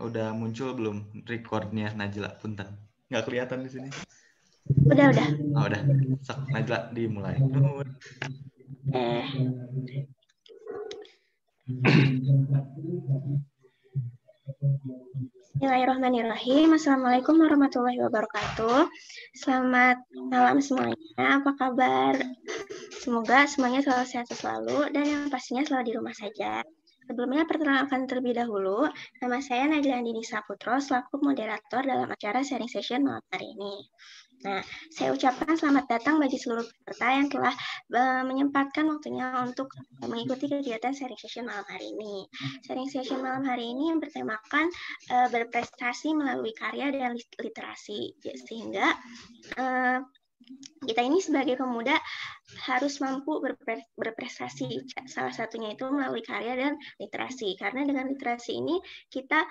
Udah muncul belum recordnya Najla Punten? Nggak kelihatan di sini. Udah, udah. Oh, udah. Sok, Najla dimulai. Nur. Eh. Bismillahirrahmanirrahim. Assalamualaikum warahmatullahi wabarakatuh. Selamat malam semuanya. Apa kabar? Semoga semuanya selalu sehat selalu dan yang pastinya selalu di rumah saja. Sebelumnya perkenalkan terlebih dahulu, nama saya Najla Andini Saputro selaku moderator dalam acara sharing session malam hari ini. Nah, saya ucapkan selamat datang bagi seluruh peserta yang telah uh, menyempatkan waktunya untuk mengikuti kegiatan sharing session malam hari ini. Sharing session malam hari ini yang bertemakan uh, berprestasi melalui karya dan literasi, sehingga uh, kita ini sebagai pemuda harus mampu berprestasi. Salah satunya itu melalui karya dan literasi. Karena dengan literasi ini kita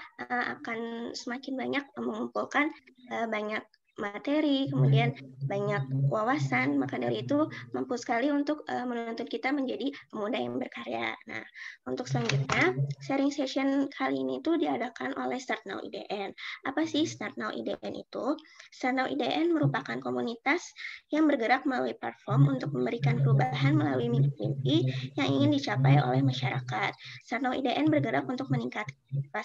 akan semakin banyak mengumpulkan banyak materi, kemudian banyak wawasan, maka dari itu mampu sekali untuk uh, menuntut kita menjadi pemuda yang berkarya. Nah, untuk selanjutnya, sharing session kali ini itu diadakan oleh Start Now IDN. Apa sih Start Now IDN itu? Start Now IDN merupakan komunitas yang bergerak melalui platform untuk memberikan perubahan melalui mimpi-mimpi yang ingin dicapai oleh masyarakat. Start Now IDN bergerak untuk meningkatkan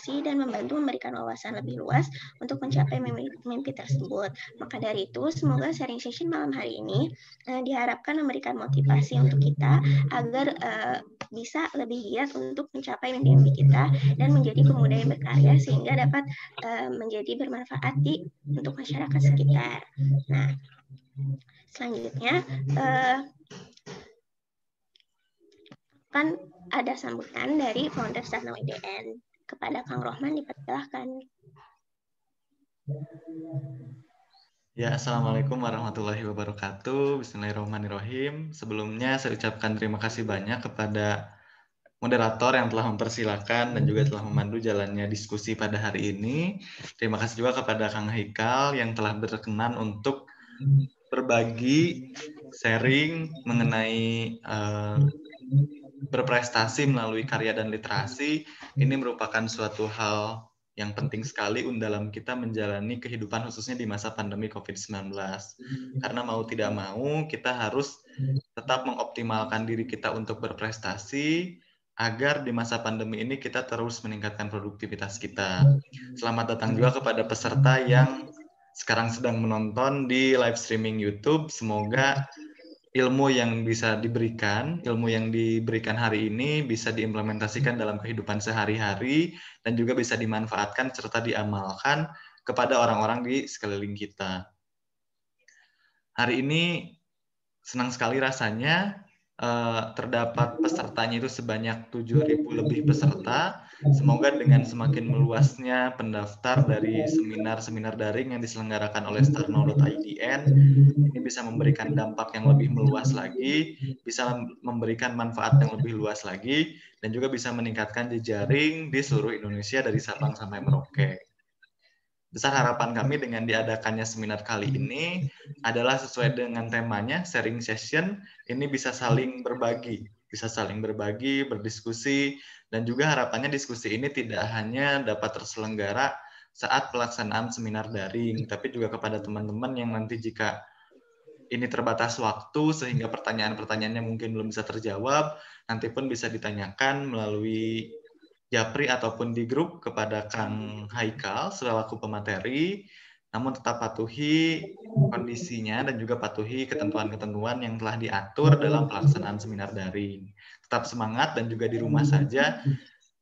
dan membantu memberikan wawasan lebih luas untuk mencapai mimpi, mimpi tersebut. Maka dari itu, semoga sharing session malam hari ini uh, diharapkan memberikan motivasi untuk kita agar uh, bisa lebih giat untuk mencapai mimpi-mimpi kita dan menjadi pemuda yang berkarya sehingga dapat uh, menjadi bermanfaat di untuk masyarakat sekitar. Nah, selanjutnya uh, kan ada sambutan dari founder Sarnaw IDN kepada Kang Rohman dipersilahkan. Ya, Assalamualaikum warahmatullahi wabarakatuh. Bismillahirrahmanirrahim. Sebelumnya saya ucapkan terima kasih banyak kepada moderator yang telah mempersilahkan dan juga telah memandu jalannya diskusi pada hari ini. Terima kasih juga kepada Kang Haikal yang telah berkenan untuk berbagi, sharing mengenai uh, berprestasi melalui karya dan literasi. Ini merupakan suatu hal yang penting sekali dalam kita menjalani kehidupan khususnya di masa pandemi COVID-19. Karena mau tidak mau kita harus tetap mengoptimalkan diri kita untuk berprestasi agar di masa pandemi ini kita terus meningkatkan produktivitas kita. Selamat datang juga kepada peserta yang sekarang sedang menonton di live streaming YouTube. Semoga ilmu yang bisa diberikan, ilmu yang diberikan hari ini bisa diimplementasikan dalam kehidupan sehari-hari dan juga bisa dimanfaatkan serta diamalkan kepada orang-orang di sekeliling kita. Hari ini senang sekali rasanya Eh, terdapat pesertanya itu sebanyak 7.000 lebih peserta. Semoga dengan semakin meluasnya pendaftar dari seminar-seminar daring yang diselenggarakan oleh starno.idn, ini bisa memberikan dampak yang lebih meluas lagi, bisa memberikan manfaat yang lebih luas lagi, dan juga bisa meningkatkan jejaring di seluruh Indonesia dari Sabang sampai Merauke besar harapan kami dengan diadakannya seminar kali ini adalah sesuai dengan temanya sharing session ini bisa saling berbagi bisa saling berbagi berdiskusi dan juga harapannya diskusi ini tidak hanya dapat terselenggara saat pelaksanaan seminar daring tapi juga kepada teman-teman yang nanti jika ini terbatas waktu sehingga pertanyaan-pertanyaannya mungkin belum bisa terjawab nanti pun bisa ditanyakan melalui Japri ataupun di grup kepada Kang Haikal selaku pemateri, namun tetap patuhi kondisinya dan juga patuhi ketentuan-ketentuan yang telah diatur dalam pelaksanaan seminar daring. Tetap semangat dan juga di rumah saja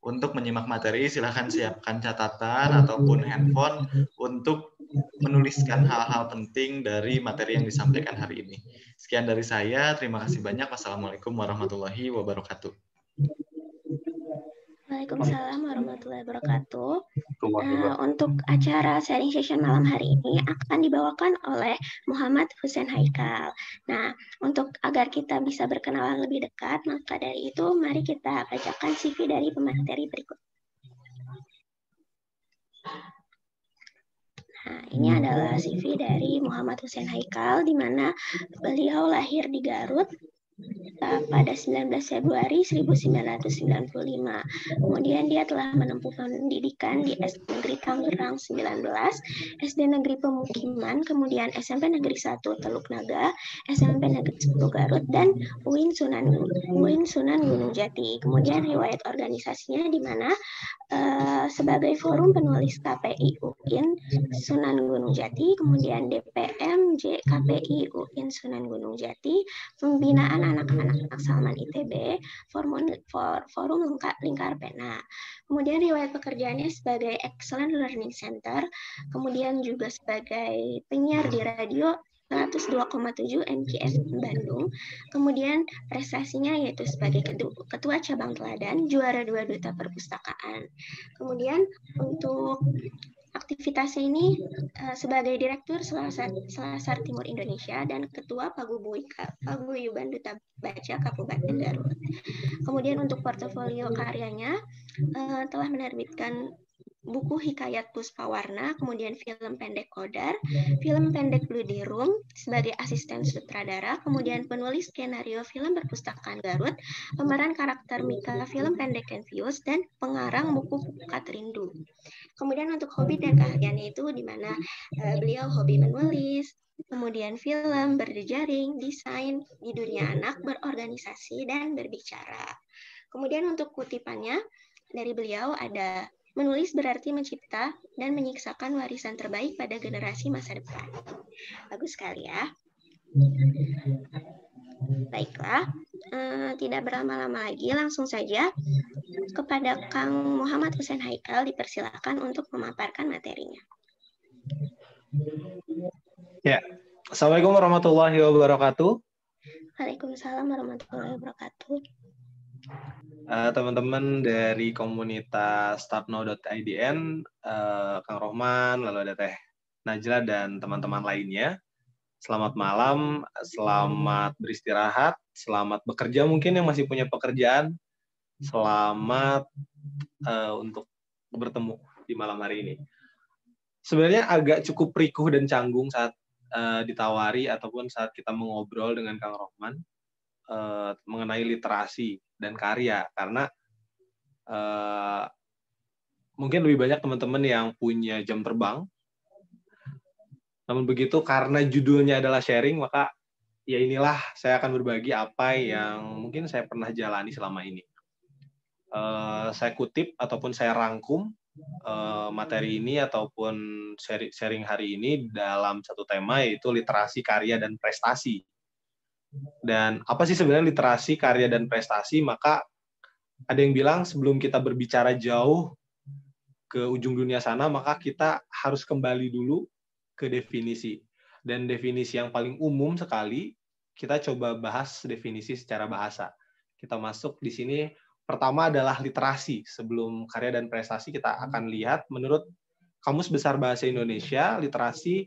untuk menyimak materi silahkan siapkan catatan ataupun handphone untuk menuliskan hal-hal penting dari materi yang disampaikan hari ini. Sekian dari saya, terima kasih banyak. Wassalamualaikum warahmatullahi wabarakatuh. Waalaikumsalam warahmatullahi wabarakatuh. Uh, untuk acara sharing session malam hari ini akan dibawakan oleh Muhammad Hussein Haikal. Nah, untuk agar kita bisa berkenalan lebih dekat, maka dari itu mari kita bacakan CV dari pemateri berikut. Nah, ini adalah CV dari Muhammad Hussein Haikal, di mana beliau lahir di Garut pada 19 Februari 1995. Kemudian dia telah menempuh pendidikan di SD Negeri Tangerang 19, SD Negeri Pemukiman, kemudian SMP Negeri 1 Teluk Naga, SMP Negeri 10 Garut, dan UIN Sunan, UIN Sunan Gunung Jati. Kemudian riwayat organisasinya di mana uh, sebagai forum penulis KPI UIN Sunan Gunung Jati, kemudian DPM JKPI UIN Sunan Gunung Jati, pembinaan anak-anak Salman ITB, forum, forum lingkar pena. Kemudian riwayat pekerjaannya sebagai Excellent Learning Center, kemudian juga sebagai penyiar di radio 102,7 MKS Bandung. Kemudian prestasinya yaitu sebagai ketua cabang teladan, juara dua duta perpustakaan. Kemudian untuk aktivitasnya ini uh, sebagai Direktur Selasar, Selasar Timur Indonesia dan Ketua Paguyuban Duta Baca Kabupaten Garut. Kemudian untuk portofolio karyanya uh, telah menerbitkan buku Hikayat Puspawarna, kemudian film pendek Kodar, film pendek Blue Day Room sebagai asisten sutradara, kemudian penulis skenario film Perpustakaan Garut, pemeran karakter Mika film pendek Envious, dan pengarang buku Pukat Rindu. Kemudian untuk hobi dan keahliannya itu di mana uh, beliau hobi menulis, kemudian film, berjejaring, desain, di dunia anak, berorganisasi, dan berbicara. Kemudian untuk kutipannya dari beliau ada Menulis berarti mencipta dan menyiksakan warisan terbaik pada generasi masa depan. Bagus sekali ya. Baiklah, eh, tidak berlama-lama lagi, langsung saja kepada Kang Muhammad Hussein Haikal dipersilakan untuk memaparkan materinya. Ya, Assalamualaikum warahmatullahi wabarakatuh. Waalaikumsalam warahmatullahi wabarakatuh. Eh, teman-teman uh, dari komunitas startnow.idn, uh, Kang Rohman, lalu ada Teh Najla dan teman-teman lainnya. Selamat malam, selamat beristirahat, selamat bekerja mungkin yang masih punya pekerjaan. Selamat uh, untuk bertemu di malam hari ini. Sebenarnya agak cukup rikuh dan canggung saat uh, ditawari ataupun saat kita mengobrol dengan Kang Rohman uh, mengenai literasi dan karya karena uh, mungkin lebih banyak teman-teman yang punya jam terbang. Namun begitu karena judulnya adalah sharing maka ya inilah saya akan berbagi apa yang mungkin saya pernah jalani selama ini. Uh, saya kutip ataupun saya rangkum uh, materi ini ataupun sharing hari ini dalam satu tema yaitu literasi karya dan prestasi. Dan apa sih sebenarnya literasi, karya, dan prestasi? Maka ada yang bilang sebelum kita berbicara jauh ke ujung dunia sana, maka kita harus kembali dulu ke definisi. Dan definisi yang paling umum sekali, kita coba bahas definisi secara bahasa. Kita masuk di sini, pertama adalah literasi. Sebelum karya dan prestasi, kita akan lihat menurut Kamus Besar Bahasa Indonesia, literasi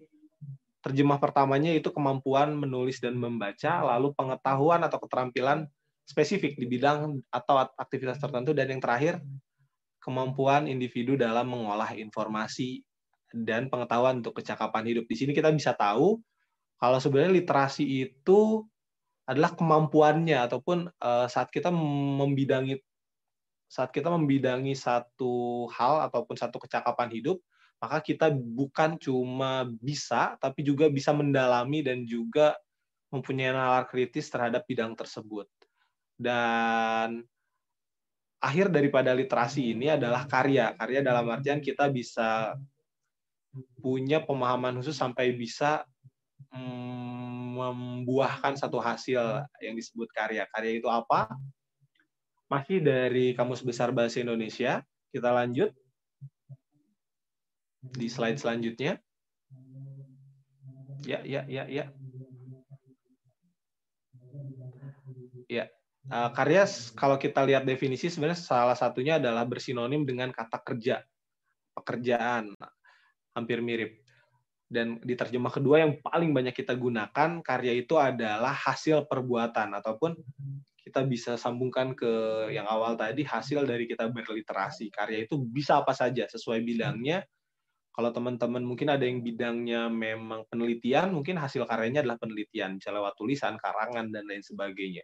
Terjemah pertamanya itu kemampuan menulis dan membaca, lalu pengetahuan atau keterampilan spesifik di bidang atau aktivitas tertentu, dan yang terakhir kemampuan individu dalam mengolah informasi dan pengetahuan untuk kecakapan hidup. Di sini kita bisa tahu kalau sebenarnya literasi itu adalah kemampuannya ataupun uh, saat kita membidangi saat kita membidangi satu hal ataupun satu kecakapan hidup maka kita bukan cuma bisa, tapi juga bisa mendalami dan juga mempunyai nalar kritis terhadap bidang tersebut. Dan akhir daripada literasi ini adalah karya. Karya dalam artian kita bisa punya pemahaman khusus sampai bisa mm, membuahkan satu hasil yang disebut karya. Karya itu apa? Masih dari Kamus Besar Bahasa Indonesia. Kita lanjut di slide selanjutnya. Ya, ya, ya, ya. Ya, uh, karya kalau kita lihat definisi sebenarnya salah satunya adalah bersinonim dengan kata kerja, pekerjaan, hampir mirip. Dan di terjemah kedua yang paling banyak kita gunakan, karya itu adalah hasil perbuatan ataupun kita bisa sambungkan ke yang awal tadi hasil dari kita berliterasi. Karya itu bisa apa saja sesuai bidangnya Kalau teman-teman mungkin ada yang bidangnya memang penelitian, mungkin hasil karyanya adalah penelitian, bisa lewat tulisan, karangan, dan lain sebagainya.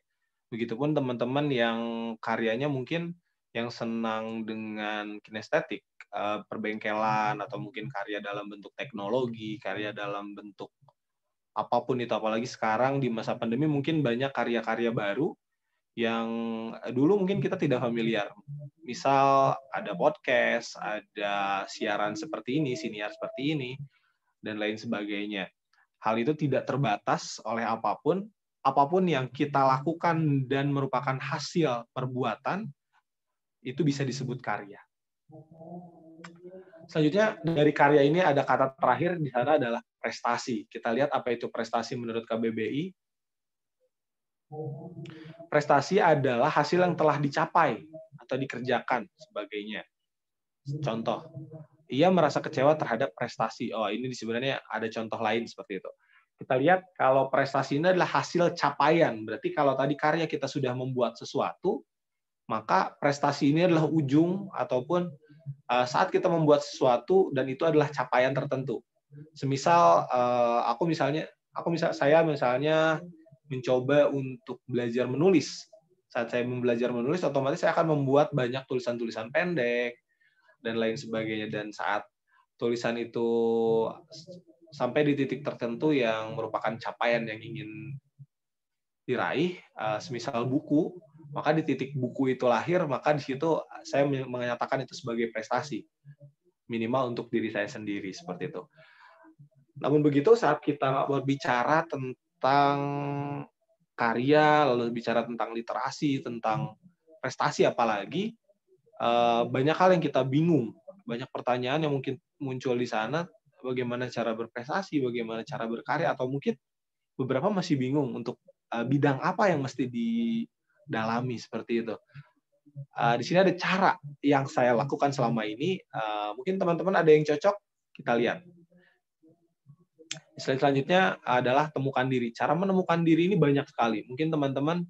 Begitupun teman-teman yang karyanya mungkin yang senang dengan kinestetik, eh, perbengkelan, atau mungkin karya dalam bentuk teknologi, karya dalam bentuk apa pun itu. Apalagi sekarang di masa pandemi mungkin banyak karya-karya baru yang dulu mungkin kita tidak familiar. Misal ada podcast, ada siaran seperti ini, siniar seperti ini, dan lain sebagainya. Hal itu tidak terbatas oleh apa pun. Apa pun yang kita lakukan dan merupakan hasil perbuatan, itu bisa disebut karya. Selanjutnya, dari karya ini ada kata terakhir di sana adalah prestasi. Kita lihat apa itu prestasi menurut KBBI Prestasi adalah hasil yang telah dicapai atau dikerjakan sebagainya. Contoh, ia merasa kecewa terhadap prestasi. Oh, ini sebenarnya ada contoh lain seperti itu. Kita lihat kalau prestasi ini adalah hasil capaian. Berarti kalau tadi karya kita sudah membuat sesuatu, maka prestasi ini adalah ujung ataupun uh, saat kita membuat sesuatu dan itu adalah capaian tertentu. Semisal uh, aku misalnya aku misal saya misalnya mencoba untuk belajar menulis. Saat saya belajar menulis, otomatis saya akan membuat banyak tulisan-tulisan pendek dan lain sebagainya. Dan saat tulisan itu sampai di titik tertentu yang merupakan capaian yang ingin diraih, uh, semisal buku, maka di titik buku itu lahir, maka di situ saya menyatakan itu sebagai prestasi minimal untuk diri saya sendiri seperti itu. Namun begitu saat kita berbicara tentang tentang karya, lalu bicara tentang literasi, tentang prestasi apalagi, eh, banyak hal yang kita bingung, banyak pertanyaan yang mungkin muncul di sana, bagaimana cara berprestasi, bagaimana cara berkarya, atau mungkin beberapa masih bingung untuk eh, bidang apa yang mesti didalami seperti itu. Eh, di sini ada cara yang saya lakukan selama ini. Mungkin teman-teman ada yang cocok, kita lihat. Slide selanjutnya adalah temukan diri. Cara menemukan diri ini banyak sekali. Mungkin teman-teman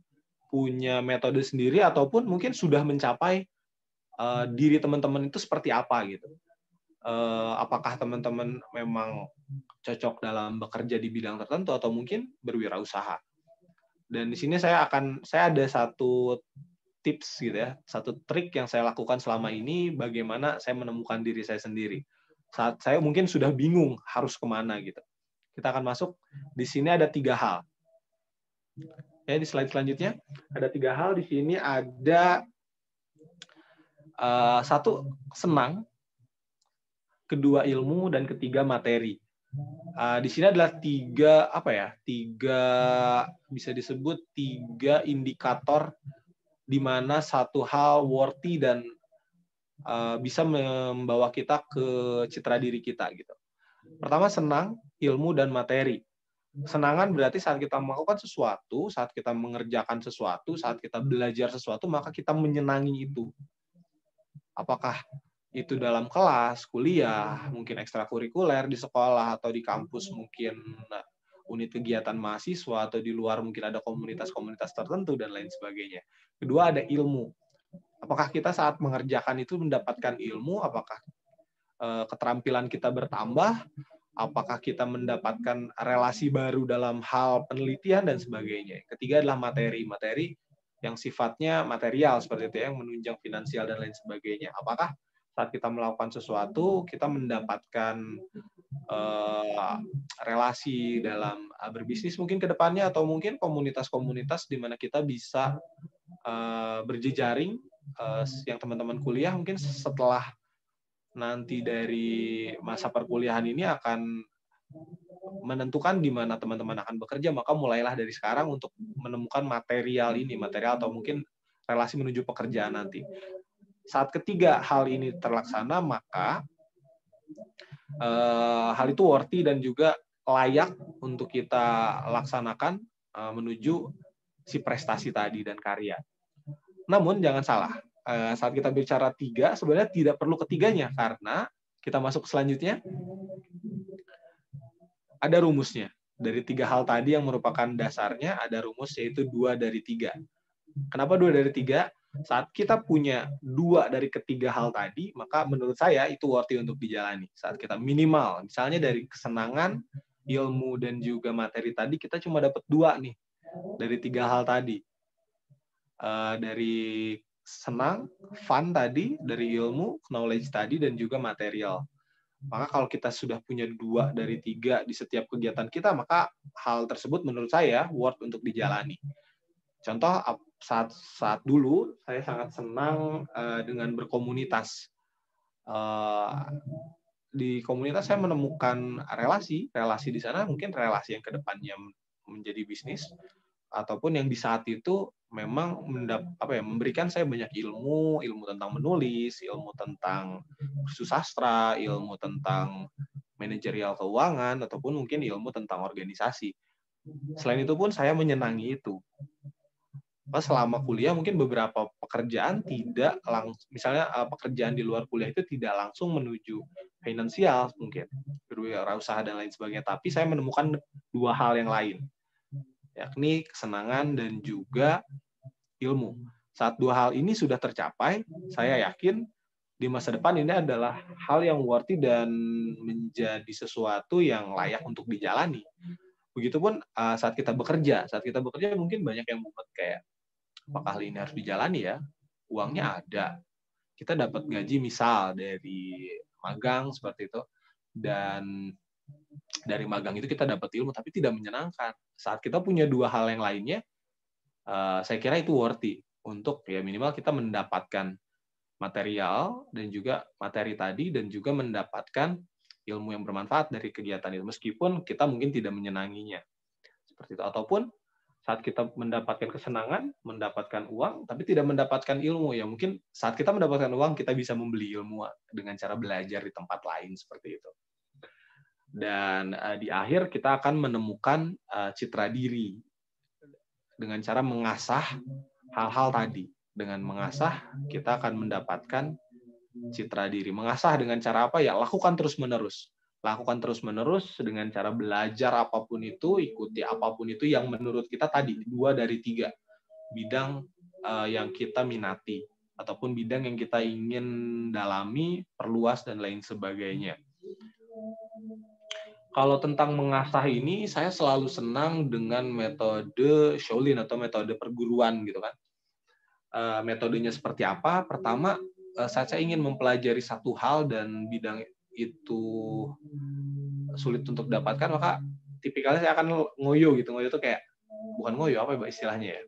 punya metode sendiri ataupun mungkin sudah mencapai uh, diri teman-teman itu seperti apa gitu. Uh, apakah teman-teman memang cocok dalam bekerja di bidang tertentu atau mungkin berwirausaha. Dan di sini saya akan saya ada satu tips gitu ya, satu trik yang saya lakukan selama ini bagaimana saya menemukan diri saya sendiri. Saat saya mungkin sudah bingung harus ke mana gitu kita akan masuk. Di sini ada tiga hal. Ya, di slide selanjutnya ada tiga hal. Di sini ada uh, satu senang, kedua ilmu, dan ketiga materi. Uh, di sini adalah tiga apa ya? Tiga bisa disebut tiga indikator di mana satu hal worthy dan uh, bisa membawa kita ke citra diri kita gitu. Pertama senang, ilmu dan materi. Senangan berarti saat kita melakukan sesuatu, saat kita mengerjakan sesuatu, saat kita belajar sesuatu, maka kita menyenangi itu. Apakah itu dalam kelas, kuliah, mungkin ekstrakurikuler di sekolah atau di kampus mungkin unit kegiatan mahasiswa atau di luar mungkin ada komunitas-komunitas tertentu dan lain sebagainya. Kedua ada ilmu. Apakah kita saat mengerjakan itu mendapatkan ilmu? Apakah eh, keterampilan kita bertambah? Apakah kita mendapatkan relasi baru dalam hal penelitian dan sebagainya. Ketiga adalah materi, materi yang sifatnya material seperti itu yang menunjang finansial dan lain sebagainya. Apakah saat kita melakukan sesuatu kita mendapatkan uh, relasi dalam uh, berbisnis mungkin ke depannya atau mungkin komunitas-komunitas di mana kita bisa uh, berjejaring uh, yang teman-teman kuliah mungkin setelah nanti dari masa perkuliahan ini akan menentukan di mana teman-teman akan bekerja, maka mulailah dari sekarang untuk menemukan material ini, material atau mungkin relasi menuju pekerjaan nanti. Saat ketiga hal ini terlaksana, maka eh, hal itu worthy dan juga layak untuk kita laksanakan eh, menuju si prestasi tadi dan karya. Namun jangan salah, saat kita bicara tiga, sebenarnya tidak perlu ketiganya karena kita masuk selanjutnya ada rumusnya. Dari tiga hal tadi yang merupakan dasarnya ada rumus yaitu dua dari tiga. Kenapa dua dari tiga? Saat kita punya dua dari ketiga hal tadi, maka menurut saya itu worthy untuk dijalani. Saat kita minimal, misalnya dari kesenangan, ilmu, dan juga materi tadi, kita cuma dapat dua nih dari tiga hal tadi. Uh, dari senang, fun tadi, dari ilmu, knowledge tadi, dan juga material. Maka kalau kita sudah punya dua dari tiga di setiap kegiatan kita, maka hal tersebut menurut saya worth untuk dijalani. Contoh saat saat dulu saya sangat senang uh, dengan berkomunitas. Uh, di komunitas saya menemukan relasi, relasi di sana mungkin relasi yang ke depannya menjadi bisnis ataupun yang di saat itu memang mendap, apa ya memberikan saya banyak ilmu, ilmu tentang menulis, ilmu tentang susastra, ilmu tentang manajerial keuangan ataupun mungkin ilmu tentang organisasi. Selain itu pun saya menyenangi itu. Selama kuliah mungkin beberapa pekerjaan tidak langsung misalnya uh, pekerjaan di luar kuliah itu tidak langsung menuju finansial mungkin berusaha dan lain sebagainya. Tapi saya menemukan dua hal yang lain yakni kesenangan dan juga ilmu. Saat dua hal ini sudah tercapai saya yakin di masa depan ini adalah hal yang worthy dan menjadi sesuatu yang layak untuk dijalani. Begitupun uh, saat kita bekerja. Saat kita bekerja mungkin banyak yang membuat kayak apakah hal ini harus dijalani ya? Uangnya ada. Kita dapat gaji misal dari magang seperti itu. Dan dari magang itu kita dapat ilmu tapi tidak menyenangkan. Saat kita punya dua hal yang lainnya uh, saya kira itu worthy untuk ya minimal kita mendapatkan material dan juga materi tadi dan juga mendapatkan ilmu yang bermanfaat dari kegiatan itu. Meskipun kita mungkin tidak menyenanginya. Seperti itu. Ataupun saat kita mendapatkan kesenangan, mendapatkan uang, tapi tidak mendapatkan ilmu. Ya mungkin saat kita mendapatkan uang, kita bisa membeli ilmu dengan cara belajar di tempat lain seperti itu. Dan uh, di akhir kita akan menemukan uh, citra diri dengan cara mengasah hal-hal tadi. Dengan mengasah, kita akan mendapatkan citra diri. Mengasah dengan cara apa? Ya lakukan terus-menerus lakukan terus-menerus dengan cara belajar apa pun itu, ikuti apa pun itu yang menurut kita tadi dua dari tiga bidang uh, yang kita minati ataupun bidang yang kita ingin dalami, perluas dan lain sebagainya. Kalau tentang mengasah ini, saya selalu senang dengan metode Shaolin atau metode perguruan gitu kan. Uh, metodenya seperti apa? Pertama, uh, saya ingin mempelajari satu hal dan bidang itu sulit untuk dapatkan maka tipikalnya saya akan ngoyo gitu ngoyo itu kayak bukan ngoyo apa ya istilahnya ya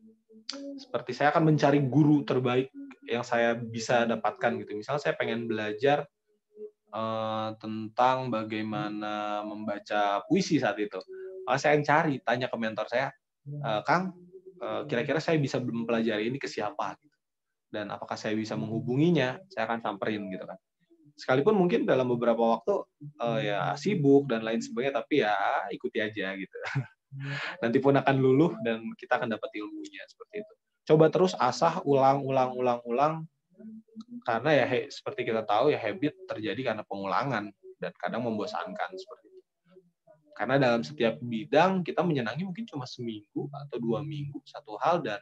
seperti saya akan mencari guru terbaik yang saya bisa dapatkan gitu misalnya saya pengen belajar uh, tentang bagaimana membaca puisi saat itu. Maka saya akan cari tanya ke mentor saya e, Kang uh, kira-kira saya bisa mempelajari ini ke siapa? Dan apakah saya bisa menghubunginya? Saya akan samperin gitu kan. Sekalipun mungkin dalam beberapa waktu uh, ya sibuk dan lain sebagainya tapi ya ikuti aja gitu. Nanti pun akan luluh dan kita akan dapat ilmunya seperti itu. Coba terus asah ulang ulang ulang ulang karena ya seperti kita tahu ya habit terjadi karena pengulangan dan kadang membosankan seperti itu karena dalam setiap bidang kita menyenangi mungkin cuma seminggu atau dua minggu satu hal dan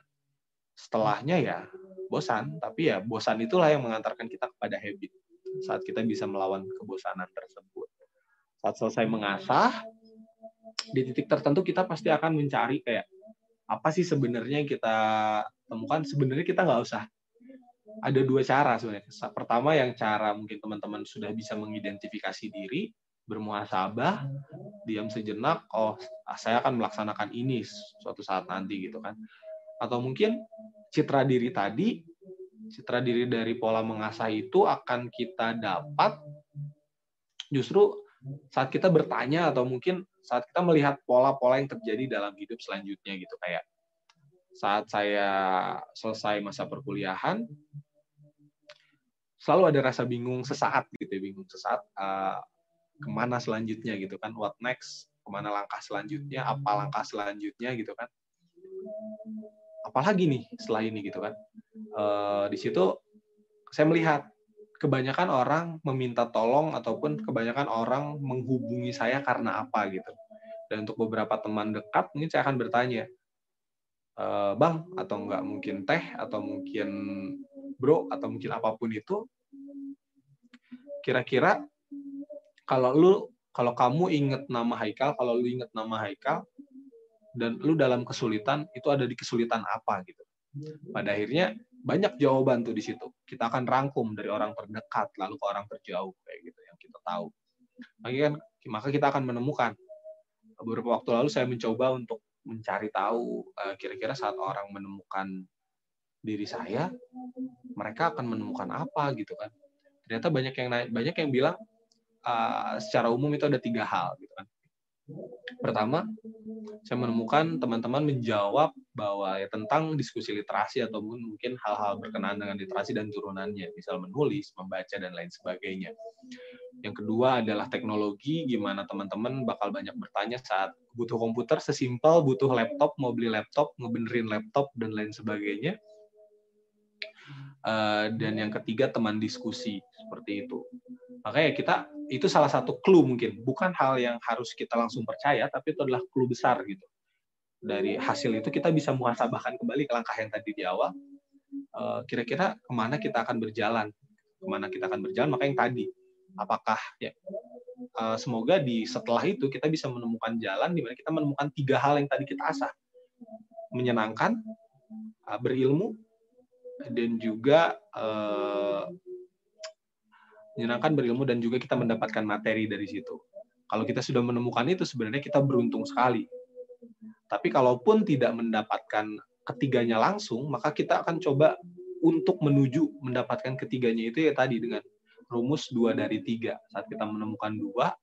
setelahnya ya bosan tapi ya bosan itulah yang mengantarkan kita kepada habit saat kita bisa melawan kebosanan tersebut. Saat selesai mengasah, di titik tertentu kita pasti akan mencari kayak apa sih sebenarnya yang kita temukan. Sebenarnya kita nggak usah ada dua cara sebenarnya. Pertama yang cara mungkin teman-teman sudah bisa mengidentifikasi diri, bermuasabah, diam sejenak, oh saya akan melaksanakan ini suatu saat nanti gitu kan. Atau mungkin citra diri tadi citra diri dari pola mengasah itu akan kita dapat justru saat kita bertanya atau mungkin saat kita melihat pola-pola yang terjadi dalam hidup selanjutnya gitu kayak saat saya selesai masa perkuliahan selalu ada rasa bingung sesaat gitu ya bingung sesaat uh, ke mana selanjutnya gitu kan what next ke mana langkah selanjutnya apa langkah selanjutnya gitu kan. Apalagi nih setelah ini gitu kan uh, di situ saya melihat kebanyakan orang meminta tolong ataupun kebanyakan orang menghubungi saya karena apa gitu. Dan untuk beberapa teman dekat mungkin saya akan bertanya uh, bang atau enggak mungkin teh atau mungkin bro atau mungkin apa pun itu kira-kira kalau lu kalau kamu inget nama Haikal kalau lu inget nama Haikal dan lu dalam kesulitan itu ada di kesulitan apa gitu. Pada akhirnya banyak jawaban tuh di situ. Kita akan rangkum dari orang terdekat lalu ke orang terjauh kayak gitu yang kita tahu. Maka kan maka kita akan menemukan. Beberapa waktu lalu saya mencoba untuk mencari tahu eh, kira-kira saat orang menemukan diri saya mereka akan menemukan apa gitu kan. Ternyata banyak yang banyak yang bilang uh, secara umum itu ada tiga hal gitu kan pertama saya menemukan teman-teman menjawab bahwa ya tentang diskusi literasi atau mungkin hal-hal berkenaan dengan literasi dan turunannya. Misal menulis membaca dan lain sebagainya. Yang kedua adalah teknologi, gimana teman-teman bakal banyak bertanya saat butuh komputer, sesimpel butuh laptop, mau beli laptop, ngebenerin laptop, dan lain sebagainya. Uh, dan yang ketiga teman diskusi seperti itu. Makanya kita itu salah satu clue mungkin, bukan hal yang harus kita langsung percaya, tapi itu adalah clue besar gitu. Dari hasil itu kita bisa muhasabahkan kembali ke langkah yang tadi di awal. Uh, kira-kira ke mana kita akan berjalan, ke mana kita akan berjalan. Maka yang tadi apakah ya uh, semoga di setelah itu kita bisa menemukan jalan di mana kita menemukan tiga hal yang tadi kita asah menyenangkan uh, berilmu dan juga menyenangkan berilmu dan juga kita mendapatkan materi dari situ kalau kita sudah menemukan itu sebenarnya kita beruntung sekali tapi kalaupun tidak mendapatkan ketiganya langsung maka kita akan coba untuk menuju mendapatkan ketiganya itu ya tadi dengan rumus dua dari tiga. Saat kita menemukan dua,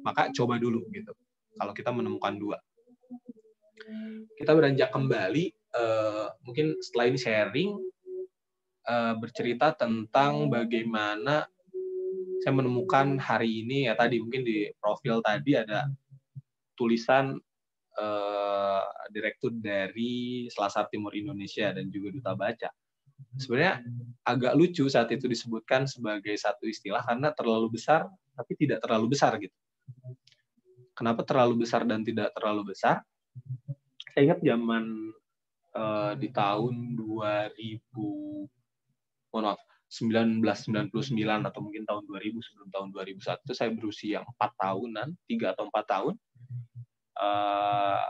maka coba dulu gitu. Kalau kita menemukan dua, kita beranjak kembali. Uh, mungkin setelah ini sharing uh, bercerita tentang bagaimana saya menemukan hari ini ya tadi mungkin di profil tadi ada tulisan uh, direktur dari Selasar Timur Indonesia dan juga duta baca sebenarnya agak lucu saat itu disebutkan sebagai satu istilah karena terlalu besar tapi tidak terlalu besar gitu. Kenapa terlalu besar dan tidak terlalu besar? Saya ingat zaman uh, di tahun 2000 mohon maaf 1999 atau mungkin tahun 2000 sebelum tahun 2001 saya berusia 4 tahunan, 3 atau 4 tahun. Uh,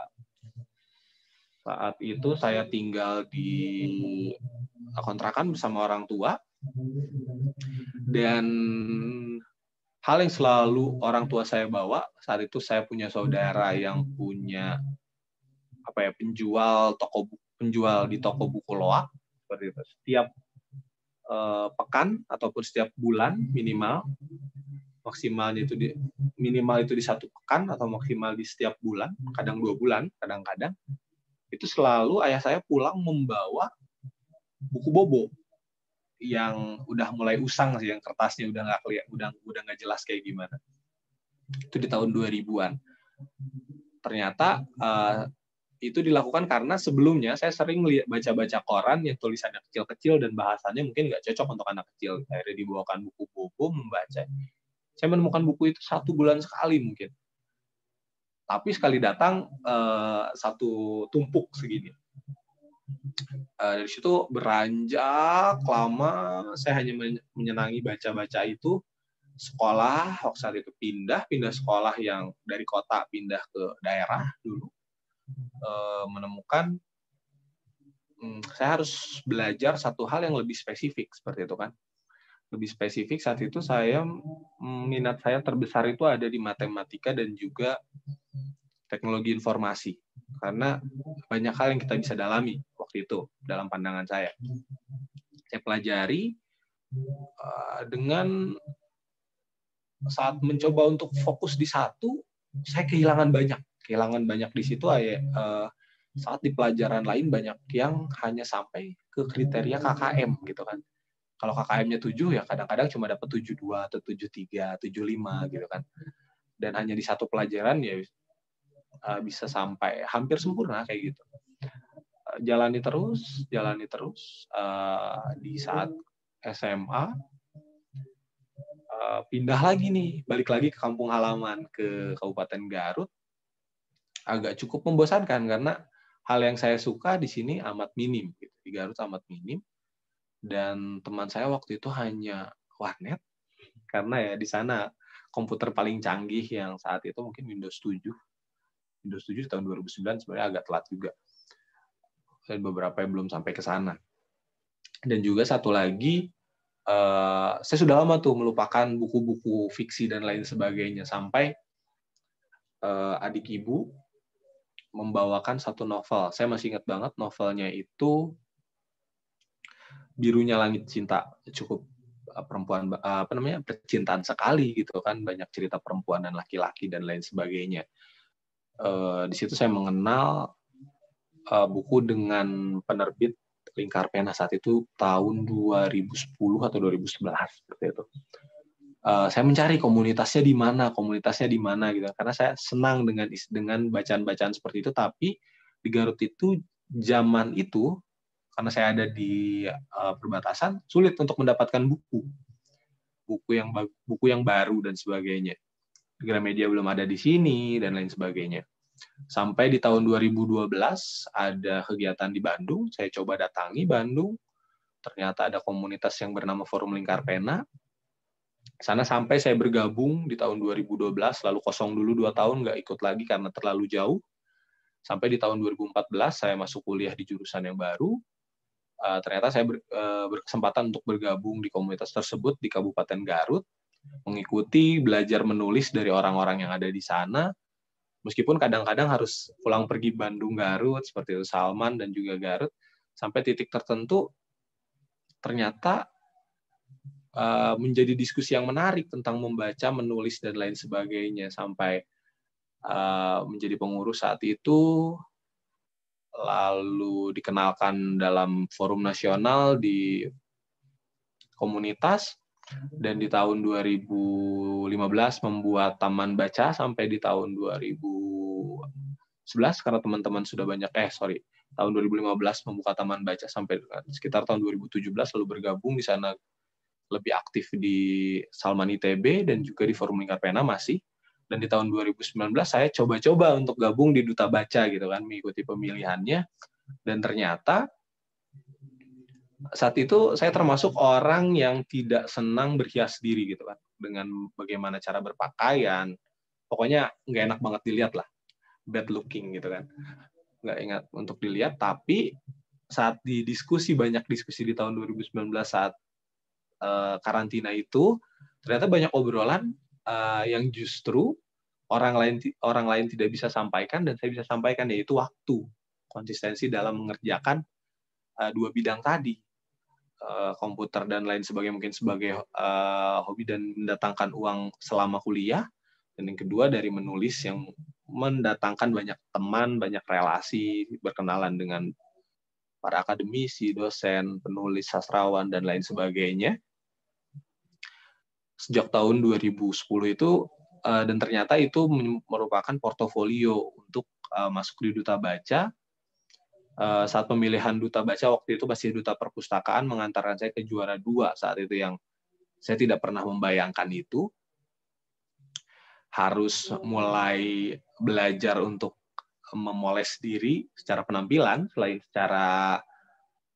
saat itu saya tinggal di kontrakan bersama orang tua. Dan hal yang selalu orang tua saya bawa saat itu saya punya saudara yang punya apa ya penjual toko penjual di toko buku loak seperti itu. Setiap uh, pekan ataupun setiap bulan minimal. Maksimalnya itu di minimal itu di satu pekan atau maksimal di setiap bulan kadang dua bulan kadang-kadang. Itu selalu ayah saya pulang membawa buku bobo yang udah mulai usang sih yang kertasnya udah nggak kelihatan udah udah nggak jelas kayak gimana. Itu di tahun 2000-an ternyata uh, itu dilakukan karena sebelumnya saya sering lihat baca-baca koran yang tulisannya kecil-kecil dan bahasanya mungkin nggak cocok untuk anak kecil. Akhirnya dibawakan buku bobo membaca. Saya menemukan buku itu satu bulan sekali mungkin. Tapi sekali datang uh, satu tumpuk segini. Uh, dari situ beranjak lama, saya hanya menyenangi baca-baca itu. Sekolah waktu saat itu pindah, pindah sekolah yang dari kota pindah ke daerah dulu, uh, menemukan um, saya harus belajar satu hal yang lebih spesifik seperti itu kan. Lebih spesifik saat itu saya minat saya terbesar itu ada di matematika dan juga teknologi informasi. Karena banyak hal yang kita bisa dalami waktu itu dalam pandangan saya. Saya pelajari uh, dengan saat mencoba untuk fokus di satu, saya kehilangan banyak, kehilangan banyak di situ. Uh, saat di pelajaran lain banyak yang hanya sampai ke kriteria KKM gitu kan. Kalau KKM-nya 7 ya kadang-kadang cuma dapat 72 atau 73, 75 gitu kan. Dan hanya di satu pelajaran ya uh, bisa sampai hampir sempurna kayak gitu. Uh, jalani terus, jalani terus di saat SMA pindah lagi nih, balik lagi ke kampung halaman ke Kabupaten Garut agak cukup membosankan karena hal yang saya suka di sini amat minim gitu. di Garut amat minim. Dan teman saya waktu itu hanya warnet. Karena ya di sana komputer paling canggih yang saat itu mungkin Windows 7 Windows 7 di tahun 2009 sebenarnya agak telat juga. Dan beberapa yang belum sampai ke sana. Dan juga satu lagi uh, saya sudah lama tuh melupakan buku-buku fiksi dan lain sebagainya. Sampai uh, adik ibu membawakan satu novel. Saya masih ingat banget novelnya itu Birunya Langit Cinta. Cukup eh, perempuan apa namanya percintaan sekali gitu kan banyak cerita perempuan dan laki-laki dan lain sebagainya. Uh, di situ saya mengenal buku dengan penerbit Lingkar Pena saat itu tahun 2010 atau 2011 seperti itu uh, saya mencari komunitasnya di mana, komunitasnya di mana gitu. Karena saya senang dengan dengan bacaan-bacaan seperti itu. Tapi di Garut itu zaman itu karena saya ada di uh, perbatasan sulit untuk mendapatkan buku, buku yang buku yang baru dan sebagainya. Gramedia belum ada di sini dan lain sebagainya. Sampai di tahun 2012 ada kegiatan di Bandung, saya coba datangi Bandung. Ternyata ada komunitas yang bernama Forum Lingkar Pena sana sampai saya bergabung di tahun 2012 lalu kosong dulu dua tahun nggak ikut lagi karena terlalu jauh. Sampai di tahun 2014 saya masuk kuliah di jurusan yang baru. Uh, ternyata saya uh, berkesempatan untuk bergabung di komunitas tersebut di Kabupaten Garut mengikuti belajar menulis dari orang-orang yang ada di sana. Meskipun kadang-kadang harus pulang pergi Bandung Garut seperti itu Salman dan juga Garut. Sampai titik tertentu ternyata uh, menjadi diskusi yang menarik tentang membaca, menulis dan lain sebagainya sampai uh, menjadi pengurus saat itu. Lalu dikenalkan dalam forum nasional di komunitas dan di tahun 2015 membuat taman baca sampai di tahun 2011 karena teman-teman sudah banyak eh sorry tahun 2015 membuka taman baca sampai sekitar tahun 2017 lalu bergabung di sana lebih aktif di Salman ITB dan juga di Forum Lingkar Pena masih. Dan di tahun 2019 saya coba-coba untuk gabung di Duta Baca gitu kan, mengikuti pemilihannya. Dan ternyata saat itu saya termasuk orang yang tidak senang berhias diri gitu kan, dengan bagaimana cara berpakaian. Pokoknya nggak enak banget dilihat lah, bad looking gitu kan. Nggak ingat untuk dilihat, tapi saat di diskusi banyak diskusi di tahun 2019 saat uh, karantina itu ternyata banyak obrolan uh, yang justru orang lain orang lain tidak bisa sampaikan dan saya bisa sampaikan yaitu waktu konsistensi dalam mengerjakan uh, dua bidang tadi. Uh, komputer dan lain sebagainya mungkin sebagai uh, hobi dan mendatangkan uang selama kuliah. Dan yang kedua dari menulis yang mendatangkan banyak teman banyak relasi berkenalan dengan para akademisi dosen penulis sastrawan dan lain sebagainya sejak tahun 2010 itu uh, dan ternyata itu merupakan portofolio untuk uh, masuk di duta baca. Uh, saat pemilihan duta baca waktu itu masih duta perpustakaan mengantarkan saya ke juara dua saat itu yang saya tidak pernah membayangkan itu harus mulai belajar untuk memoles diri secara penampilan selain secara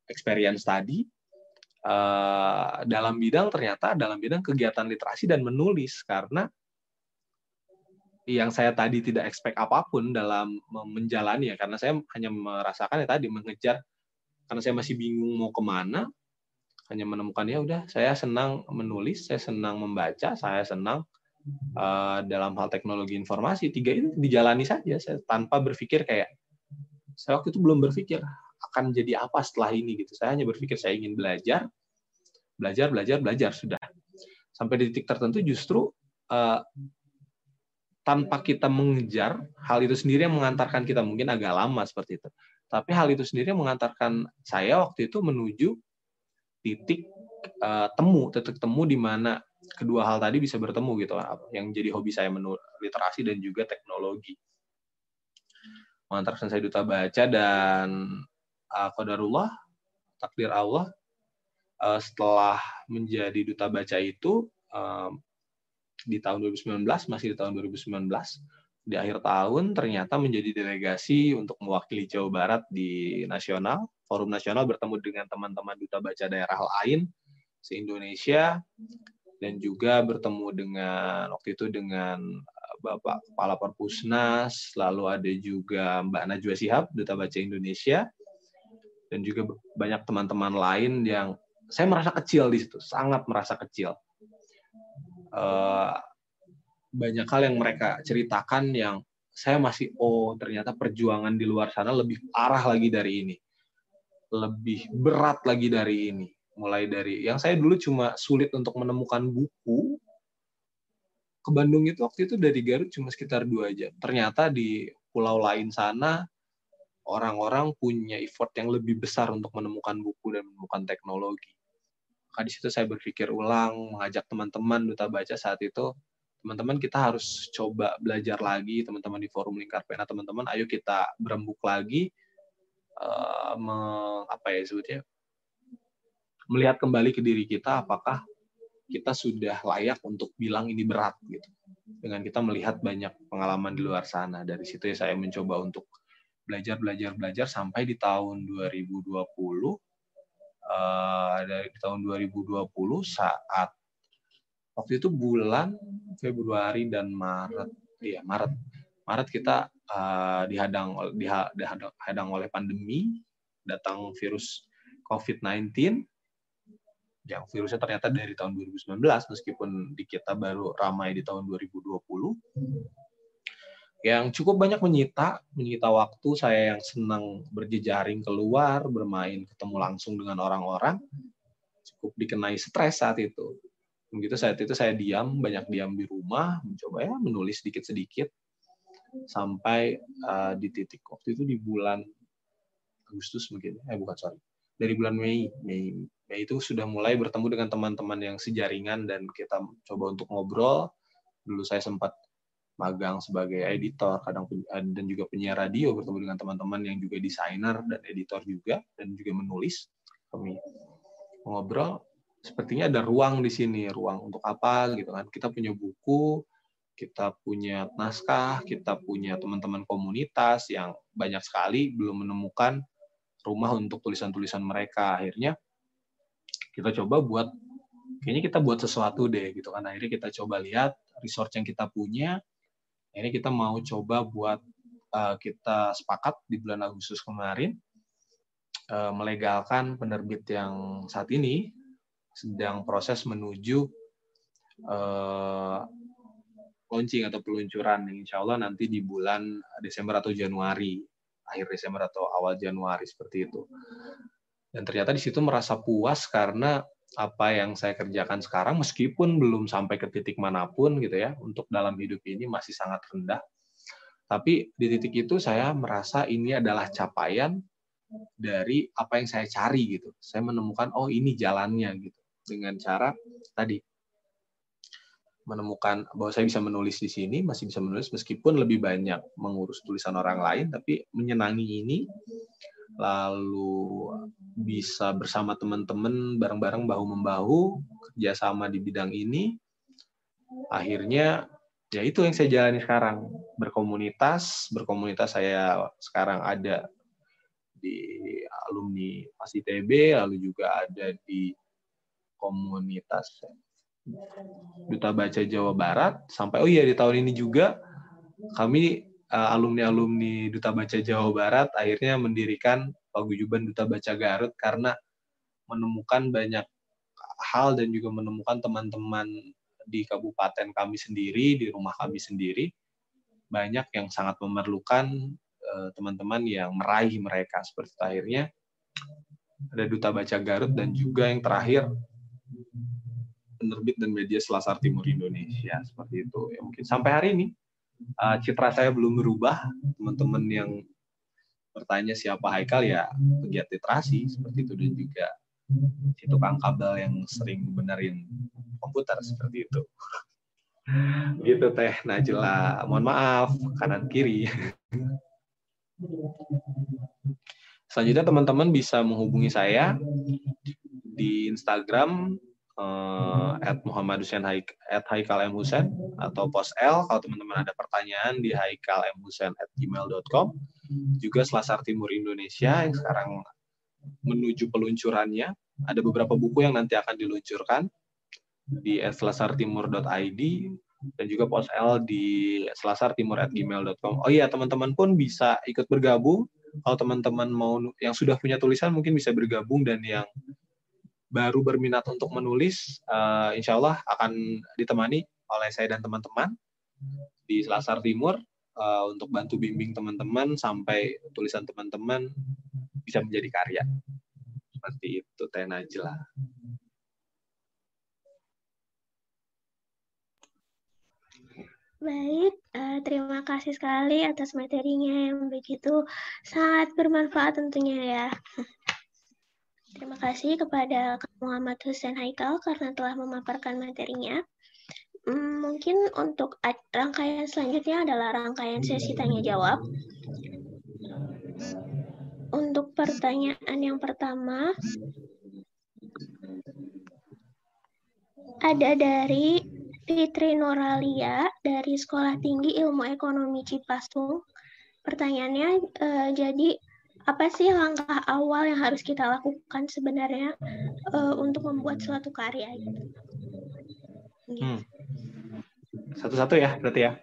experience tadi uh, dalam bidang ternyata dalam bidang kegiatan literasi dan menulis. Karena yang saya tadi tidak expect apa pun dalam menjalani ya karena saya hanya merasakan ya tadi mengejar. Karena saya masih bingung mau ke mana hanya menemukan ya udah saya senang menulis saya senang membaca saya senang uh, dalam hal teknologi informasi. Tiga itu dijalani saja saya tanpa berpikir kayak saya waktu itu belum berpikir akan jadi apa setelah ini gitu. Saya hanya berpikir saya ingin belajar, belajar, belajar, belajar sudah. Sampai di titik tertentu justru uh, tanpa kita mengejar hal itu sendiri yang mengantarkan kita mungkin agak lama seperti itu. Tapi hal itu sendiri yang mengantarkan saya waktu itu menuju titik uh, temu, titik temu di mana kedua hal tadi bisa bertemu gitu yang jadi hobi saya menulis literasi dan juga teknologi mengantarkan saya duta baca dan uh, qadarullah takdir Allah uh, setelah menjadi duta baca itu um, di tahun 2019 masih di tahun 2019 di akhir tahun ternyata menjadi delegasi untuk mewakili Jawa Barat di nasional, forum nasional bertemu dengan teman-teman duta baca daerah lain se-Indonesia dan juga bertemu dengan waktu itu dengan eh, Bapak Kepala Perpusnas, lalu ada juga Mbak Najwa Sihab, Duta Baca Indonesia, dan juga banyak teman-teman lain yang saya merasa kecil di situ, sangat merasa kecil. Uh, banyak hal yang mereka ceritakan yang saya masih oh ternyata perjuangan di luar sana lebih parah lagi dari ini. Lebih berat lagi dari ini. Mulai dari yang saya dulu cuma sulit untuk menemukan buku. Ke Bandung itu waktu itu dari Garut cuma sekitar dua jam. Ternyata di pulau lain sana orang-orang punya effort yang lebih besar untuk menemukan buku dan menemukan teknologi maka di situ saya berpikir ulang mengajak teman-teman duta baca saat itu teman-teman kita harus coba belajar lagi teman-teman di forum lingkar pena teman-teman ayo kita berembuk lagi uh, me, apa ya sebutnya melihat kembali ke diri kita apakah kita sudah layak untuk bilang ini berat gitu. Dengan kita melihat banyak pengalaman di luar sana. Dari situ ya saya mencoba untuk belajar belajar belajar sampai di tahun 2020 uh, dari tahun 2020 saat waktu itu bulan Februari dan Maret. Iya Maret. Maret kita uh, dihadang dihadang oleh pandemi datang virus COVID-19 yang virusnya ternyata dari tahun 2019 meskipun di kita baru ramai di tahun 2020 yang cukup banyak menyita menyita waktu saya yang senang berjejaring keluar bermain ketemu langsung dengan orang-orang cukup dikenai stres saat itu. Begitu saat itu saya diam banyak diam di rumah mencoba ya menulis sedikit sedikit sampai uh, di titik waktu itu di bulan Agustus mungkin eh bukan sorry dari bulan Mei Mei Mei itu sudah mulai bertemu dengan teman-teman yang sejaringan dan kita coba untuk ngobrol. Dulu saya sempat magang sebagai editor kadang eh, dan juga penyiar radio bertemu dengan teman-teman yang juga desainer dan editor juga dan juga menulis kami ngobrol sepertinya ada ruang di sini, ruang untuk apa gitu kan. Kita punya buku, kita punya naskah, kita punya teman-teman komunitas yang banyak sekali belum menemukan rumah untuk tulisan-tulisan mereka. Akhirnya kita coba buat kayaknya kita buat sesuatu deh gitu kan. Akhirnya kita coba lihat resource yang kita punya. Akhirnya kita mau coba buat uh, kita sepakat di bulan Agustus kemarin uh, melegalkan penerbit yang saat ini sedang proses menuju uh, launching atau peluncuran. Insya Allah nanti di bulan Desember atau Januari akhir Desember atau awal Januari seperti itu. Dan ternyata di situ merasa puas karena apa yang saya kerjakan sekarang meskipun belum sampai ke titik mana pun gitu ya untuk dalam hidup ini masih sangat rendah. Tapi di titik itu saya merasa ini adalah capaian dari apa yang saya cari gitu. Saya menemukan oh ini jalannya gitu. Dengan cara tadi menemukan bahwa saya bisa menulis di sini, masih bisa menulis meskipun lebih banyak mengurus tulisan orang lain, tapi menyenangi ini, lalu bisa bersama teman-teman bareng-bareng bahu-membahu kerjasama di bidang ini, akhirnya ya itu yang saya jalani sekarang. Berkomunitas, berkomunitas saya sekarang ada di alumni Mas ITB, lalu juga ada di komunitas Duta Baca Jawa Barat. Sampai oh iya di tahun ini juga kami alumni-alumni Duta Baca Jawa Barat akhirnya mendirikan paguyuban Duta Baca Garut karena menemukan banyak hal dan juga menemukan teman-teman di kabupaten kami sendiri, di rumah kami sendiri banyak yang sangat memerlukan uh, teman-teman yang meraih mereka seperti itu. akhirnya ada Duta Baca Garut dan juga yang terakhir penerbit dan media Selasar Timur Indonesia seperti itu ya mungkin sampai hari ini uh, citra saya belum berubah. Teman-teman yang bertanya siapa Haikal ya pegiat literasi seperti itu. Dan juga si tukang kabel yang sering benerin komputer seperti itu. Gitu teh. Najla mohon maaf kanan kiri. Selanjutnya teman-teman bisa menghubungi saya di Instagram uh, at Muhammad Hussein at Haikal M. Hussein atau pos L kalau teman-teman ada pertanyaan di Haikal M. Hussein at gmail.com juga Selasar Timur Indonesia yang sekarang menuju peluncurannya ada beberapa buku yang nanti akan diluncurkan di selasartimur.id dan juga pos L di selasartimur@gmail.com. Oh iya, teman-teman pun bisa ikut bergabung. Kalau teman-teman mau yang sudah punya tulisan mungkin bisa bergabung dan yang baru berminat untuk menulis, uh, insya Allah akan ditemani oleh saya dan teman-teman di Selasar Timur uh, untuk bantu bimbing teman-teman sampai tulisan teman-teman bisa menjadi karya. Seperti itu, Teh Najla. Baik, uh, terima kasih sekali atas materinya yang begitu sangat bermanfaat tentunya ya. Terima kasih kepada Muhammad Hussein Haikal karena telah memaparkan materinya. Hmm, mungkin untuk rangkaian selanjutnya adalah rangkaian sesi tanya jawab. Untuk pertanyaan yang pertama, ada dari Fitri Noralia dari Sekolah Tinggi Ilmu Ekonomi Cipasung. Pertanyaannya, uh, jadi apa sih langkah awal yang harus kita lakukan sebenarnya uh, untuk membuat suatu karya? Gitu? Hmm. Satu-satu ya, berarti ya.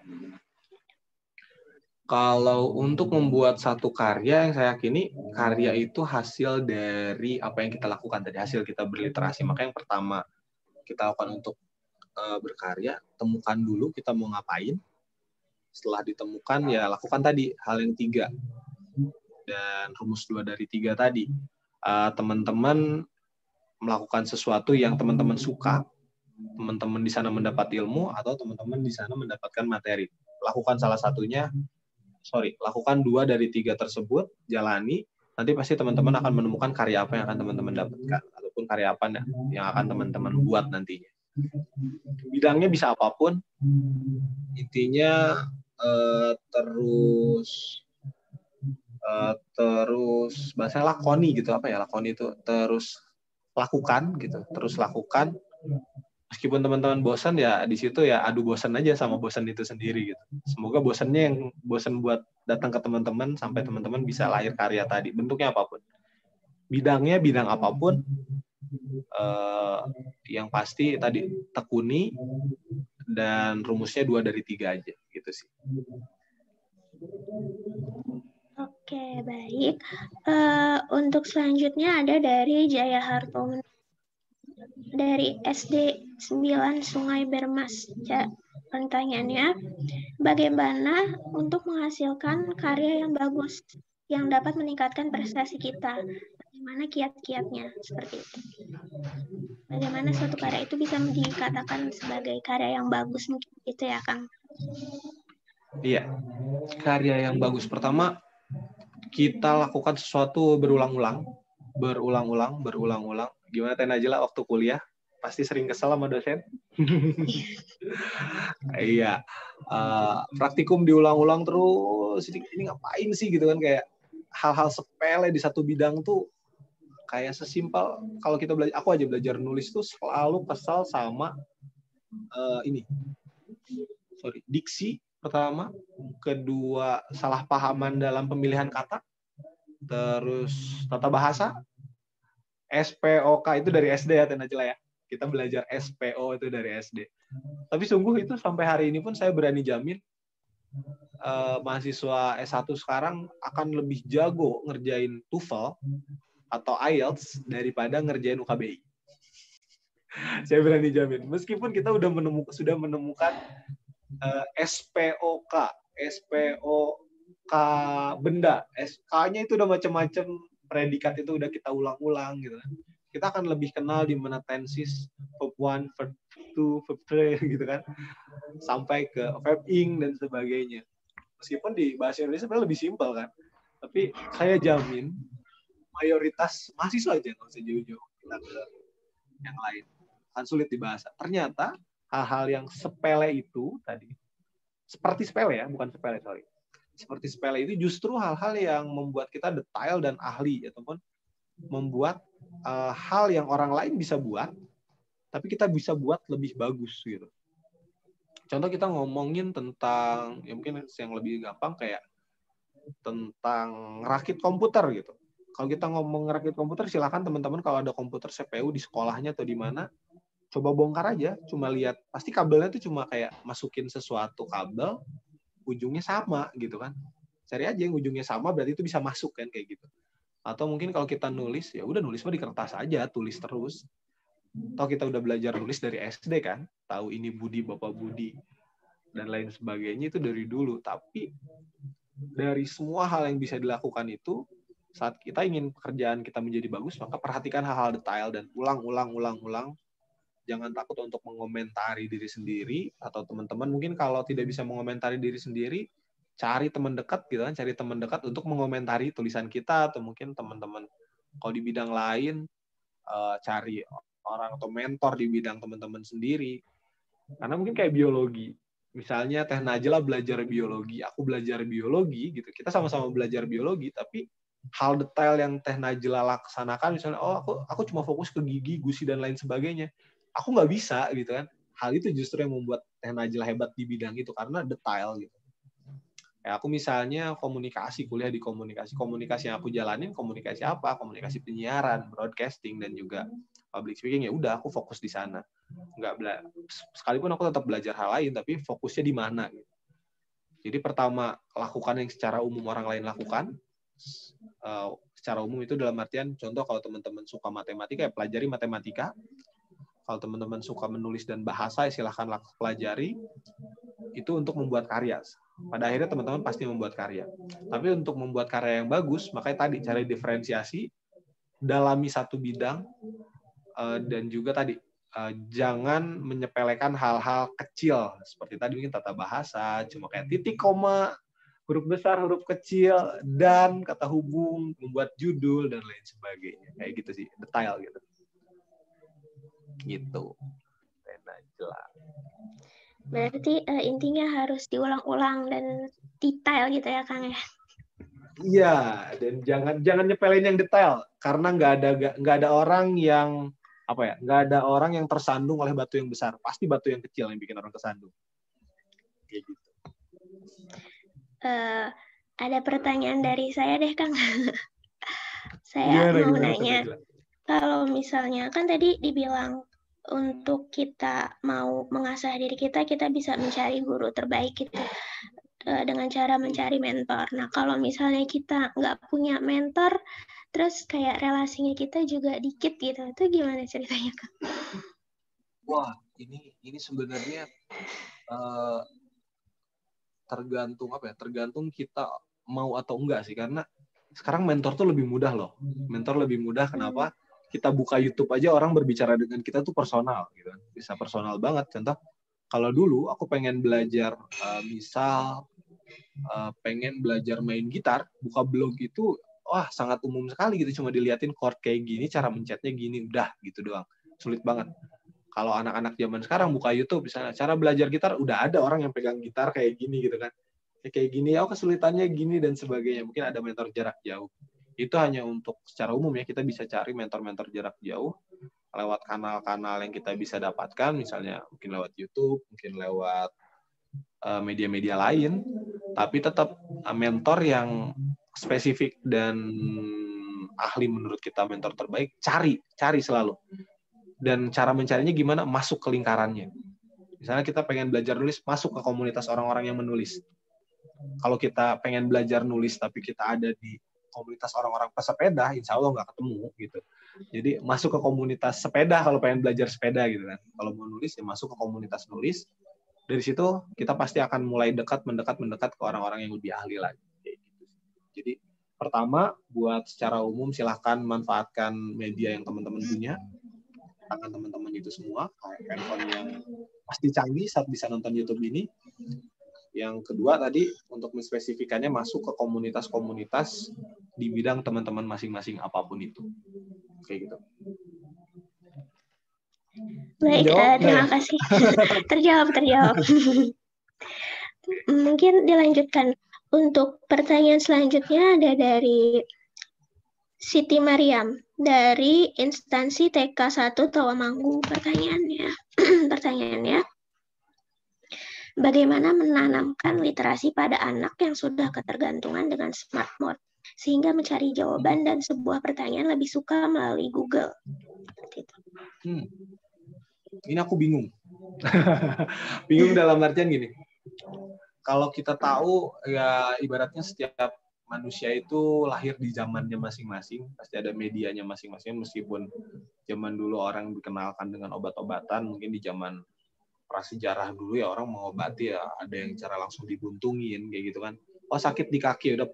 Kalau untuk membuat satu karya yang saya yakini karya itu hasil dari apa yang kita lakukan tadi hasil kita berliterasi maka yang pertama kita lakukan untuk uh, berkarya temukan dulu kita mau ngapain setelah ditemukan ya lakukan tadi hal yang tiga dan rumus dua dari tiga tadi uh, teman-teman melakukan sesuatu yang teman-teman suka. Teman-teman di sana mendapat ilmu atau teman-teman di sana mendapatkan materi. Lakukan salah satunya sorry, lakukan dua dari tiga tersebut, jalani, nanti pasti teman-teman akan menemukan karya apa yang akan teman-teman dapatkan, ataupun karya apa yang akan teman-teman buat nantinya. Bidangnya bisa apa pun, intinya uh, terus uh, terus bahasa lakoni gitu apa ya lakoni itu terus lakukan gitu terus lakukan meskipun teman-teman bosan ya di situ ya adu bosan aja sama bosan itu sendiri gitu. Semoga bosannya yang bosan buat datang ke teman-teman sampai teman-teman bisa lahir karya tadi bentuknya apa pun. Bidangnya bidang apa pun eh, yang pasti tadi tekuni dan rumusnya dua dari tiga aja gitu sih. Oke, baik. Uh, untuk selanjutnya ada dari Jaya Hartono dari SD 9 Sungai Bermas. Ya, pertanyaannya, bagaimana untuk menghasilkan karya yang bagus yang dapat meningkatkan prestasi kita? Bagaimana kiat-kiatnya seperti itu? Bagaimana suatu karya itu bisa dikatakan sebagai karya yang bagus mungkin itu ya, Kang? Iya, karya yang bagus. Pertama, kita lakukan sesuatu berulang-ulang, berulang-ulang, berulang-ulang Gimana Teh Najila waktu kuliah? Pasti sering kesel sama dosen? iya. Uh, praktikum diulang-ulang terus. Ini, ini ngapain sih gitu kan kayak hal-hal sepele di satu bidang tuh kayak sesimpel kalau kita belajar aku aja belajar nulis tuh selalu kesal sama uh, ini sorry diksi pertama kedua salah pahaman dalam pemilihan kata terus tata bahasa SPOK itu dari SD ya Tenajela ya. Kita belajar SPO itu dari SD. Tapi sungguh itu sampai hari ini pun saya berani jamin uh, mahasiswa S1 sekarang akan lebih jago ngerjain TOEFL atau IELTS daripada ngerjain UKBI. saya berani jamin. Meskipun kita udah menemukan sudah menemukan uh, SPOK, SPOK benda, SK-nya itu udah macam-macam predikat itu udah kita ulang-ulang gitu kan. Kita akan lebih kenal di mana tenses, verb one, verb two, verb three gitu kan. Sampai ke verb ing dan sebagainya. Meskipun di bahasa Indonesia sebenarnya lebih simpel kan. Tapi saya jamin mayoritas mahasiswa aja usah jauh-jauh kita ke yang lain akan sulit dibahas. Ternyata hal-hal yang sepele itu tadi seperti sepele ya, bukan sepele sorry seperti sepele itu justru hal-hal yang membuat kita detail dan ahli ataupun membuat uh, hal yang orang lain bisa buat tapi kita bisa buat lebih bagus gitu. Contoh kita ngomongin tentang ya mungkin yang lebih gampang kayak tentang rakit komputer gitu. Kalau kita ngomong rakit komputer, silakan teman-teman kalau ada komputer CPU di sekolahnya atau di mana, coba bongkar aja. Cuma lihat, pasti kabelnya itu cuma kayak masukin sesuatu kabel, ujungnya sama gitu kan. Cari aja yang ujungnya sama, berarti itu bisa masuk kan kayak gitu. Atau mungkin kalau kita nulis, ya udah nulis mah di kertas aja, tulis terus. Atau kita udah belajar nulis dari SD kan, tahu ini Budi, Bapak Budi, dan lain sebagainya itu dari dulu. Tapi dari semua hal yang bisa dilakukan itu, saat kita ingin pekerjaan kita menjadi bagus, maka perhatikan hal-hal detail dan ulang, ulang, ulang, ulang. Jangan takut untuk mengomentari diri sendiri atau teman-teman mungkin kalau tidak bisa mengomentari diri sendiri, cari teman dekat gitu kan, cari teman dekat untuk mengomentari tulisan kita atau mungkin teman-teman kalau di bidang lain uh, cari orang atau mentor di bidang teman-teman sendiri. Karena mungkin kayak biologi. Misalnya Teh Najla belajar biologi, aku belajar biologi gitu. Kita sama-sama belajar biologi, tapi hal detail yang Teh Najla laksanakan misalnya oh aku aku cuma fokus ke gigi, gusi dan lain sebagainya. Aku nggak bisa gitu kan. Hal itu justru yang membuat Teh Najla hebat di bidang itu karena detail gitu. Ya, aku misalnya komunikasi, kuliah di komunikasi. Komunikasi yang aku jalanin, komunikasi apa? Komunikasi penyiaran, broadcasting, dan juga public speaking. Ya udah, aku fokus di sana. Nggak bela sekalipun aku tetap belajar hal lain, tapi fokusnya di mana. Gitu. Jadi pertama, lakukan yang secara umum orang lain lakukan. Uh, secara umum itu dalam artian, contoh kalau teman-teman suka matematika, ya pelajari matematika. Kalau teman-teman suka menulis dan bahasa, silahkan pelajari. Itu untuk membuat karya pada akhirnya teman-teman pasti membuat karya. Tapi untuk membuat karya yang bagus, makanya tadi cari diferensiasi, dalami satu bidang, eh, dan juga tadi eh, jangan menyepelekan hal-hal kecil seperti tadi mungkin tata bahasa, cuma kayak titik koma, huruf besar, huruf kecil, dan kata hubung, membuat judul dan lain sebagainya. Kayak gitu sih, detail gitu. Gitu. Jelas. Berarti uh, intinya harus diulang-ulang dan detail gitu ya Kang ya. Iya, dan jangan jangan nyepelin yang detail. Karena nggak ada nggak ada orang yang apa ya nggak ada orang yang tersandung oleh batu yang besar. Pasti batu yang kecil yang bikin orang tersandung. Kayak gitu. Uh, ada pertanyaan dari saya deh kang. Saya gimana, mau nanya kalau misalnya kan tadi dibilang untuk kita mau mengasah diri kita, kita bisa mencari guru terbaik gitu dengan cara mencari mentor. Nah, kalau misalnya kita nggak punya mentor, terus kayak relasinya kita juga dikit gitu, itu gimana ceritanya kak? Wah, ini ini sebenarnya uh, tergantung apa ya? Tergantung kita mau atau enggak sih, karena sekarang mentor tuh lebih mudah loh. Mentor lebih mudah kenapa? Kita buka YouTube aja orang berbicara dengan kita tuh personal gitu kan. bisa personal banget. Contoh kalau dulu aku pengen belajar uh, misal uh, pengen belajar main gitar buka blog itu wah sangat umum sekali gitu. Cuma diliatin chord kayak gini cara mencetnya gini udah gitu doang. Sulit banget. Kalau anak-anak zaman sekarang buka YouTube misalnya cara belajar gitar udah ada orang yang pegang gitar kayak gini gitu kan. Kayak gini oh kesulitannya gini dan sebagainya. Mungkin ada mentor jarak jauh itu hanya untuk secara umum ya kita bisa cari mentor-mentor jarak jauh lewat kanal-kanal yang kita bisa dapatkan misalnya mungkin lewat YouTube mungkin lewat eh, media-media lain tapi tetap uh, mentor yang spesifik dan ahli menurut kita mentor terbaik cari cari selalu. Dan cara mencarinya gimana? Masuk ke lingkarannya. Misalnya kita pengen belajar nulis masuk ke komunitas orang-orang yang menulis. Kalau kita pengen belajar nulis tapi kita ada di komunitas orang-orang pesepeda, insya Allah nggak ketemu gitu. Jadi masuk ke komunitas sepeda kalau pengen belajar sepeda gitu kan. Kalau mau nulis ya masuk ke komunitas nulis. Dari situ kita pasti akan mulai dekat, mendekat, mendekat ke orang-orang yang lebih ahli lagi. Jadi pertama buat secara umum silahkan manfaatkan media yang teman-teman punya. Tangan teman-teman itu semua, handphone yang pasti canggih saat bisa nonton YouTube ini yang kedua tadi untuk menspesifikannya masuk ke komunitas-komunitas di bidang teman-teman masing-masing apa pun itu. Kayak gitu. Baik, uh, terima kasih. terjawab, terjawab. Mungkin dilanjutkan. Untuk pertanyaan selanjutnya ada dari Siti Mariam. dari instansi TK 1 Tawamanggu. Pertanyaannya, pertanyaannya, bagaimana menanamkan literasi pada anak yang sudah ketergantungan dengan smartphone sehingga mencari jawaban dan sebuah pertanyaan lebih suka melalui Google. Hmm. Ini aku bingung. bingung dalam artian gini. Kalau kita tahu ya ibaratnya setiap manusia itu lahir di zamannya masing-masing, pasti ada medianya masing-masing meskipun zaman dulu orang dikenalkan dengan obat-obatan, mungkin di zaman prasejarah dulu ya orang mengobati ya ada yang cara langsung dibuntungin kayak gitu kan. Oh sakit di kaki udah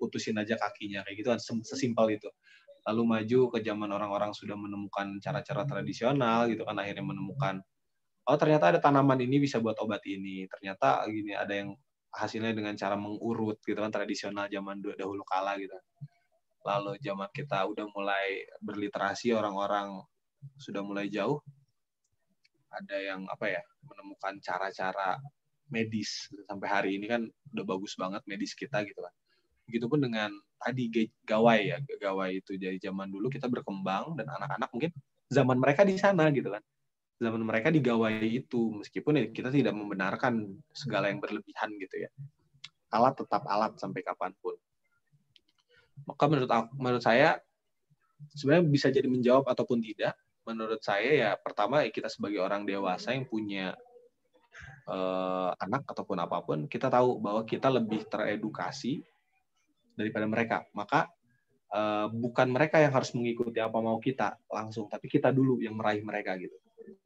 putusin aja kakinya kayak gitu kan sesimpel itu. Lalu maju ke zaman orang-orang sudah menemukan cara-cara tradisional gitu kan akhirnya menemukan oh ternyata ada tanaman ini bisa buat obat ini. Ternyata gini ada yang hasilnya dengan cara mengurut gitu kan tradisional zaman dahulu kala gitu. Lalu zaman kita udah mulai berliterasi orang-orang sudah mulai jauh ada yang apa ya menemukan cara-cara medis sampai hari ini kan udah bagus banget medis kita gitu kan. Begitupun dengan tadi gawai ya, gawai itu dari zaman dulu kita berkembang dan anak-anak mungkin zaman mereka di sana gitu kan. Zaman mereka di gawai itu meskipun ya kita tidak membenarkan segala yang berlebihan gitu ya. Alat tetap alat sampai kapan pun. Maka menurut aku, menurut saya sebenarnya bisa jadi menjawab ataupun tidak menurut saya ya pertama kita sebagai orang dewasa yang punya uh, anak ataupun apa pun kita tahu bahwa kita lebih teredukasi daripada mereka. Maka uh, bukan mereka yang harus mengikuti apa mau kita langsung tapi kita dulu yang meraih mereka gitu.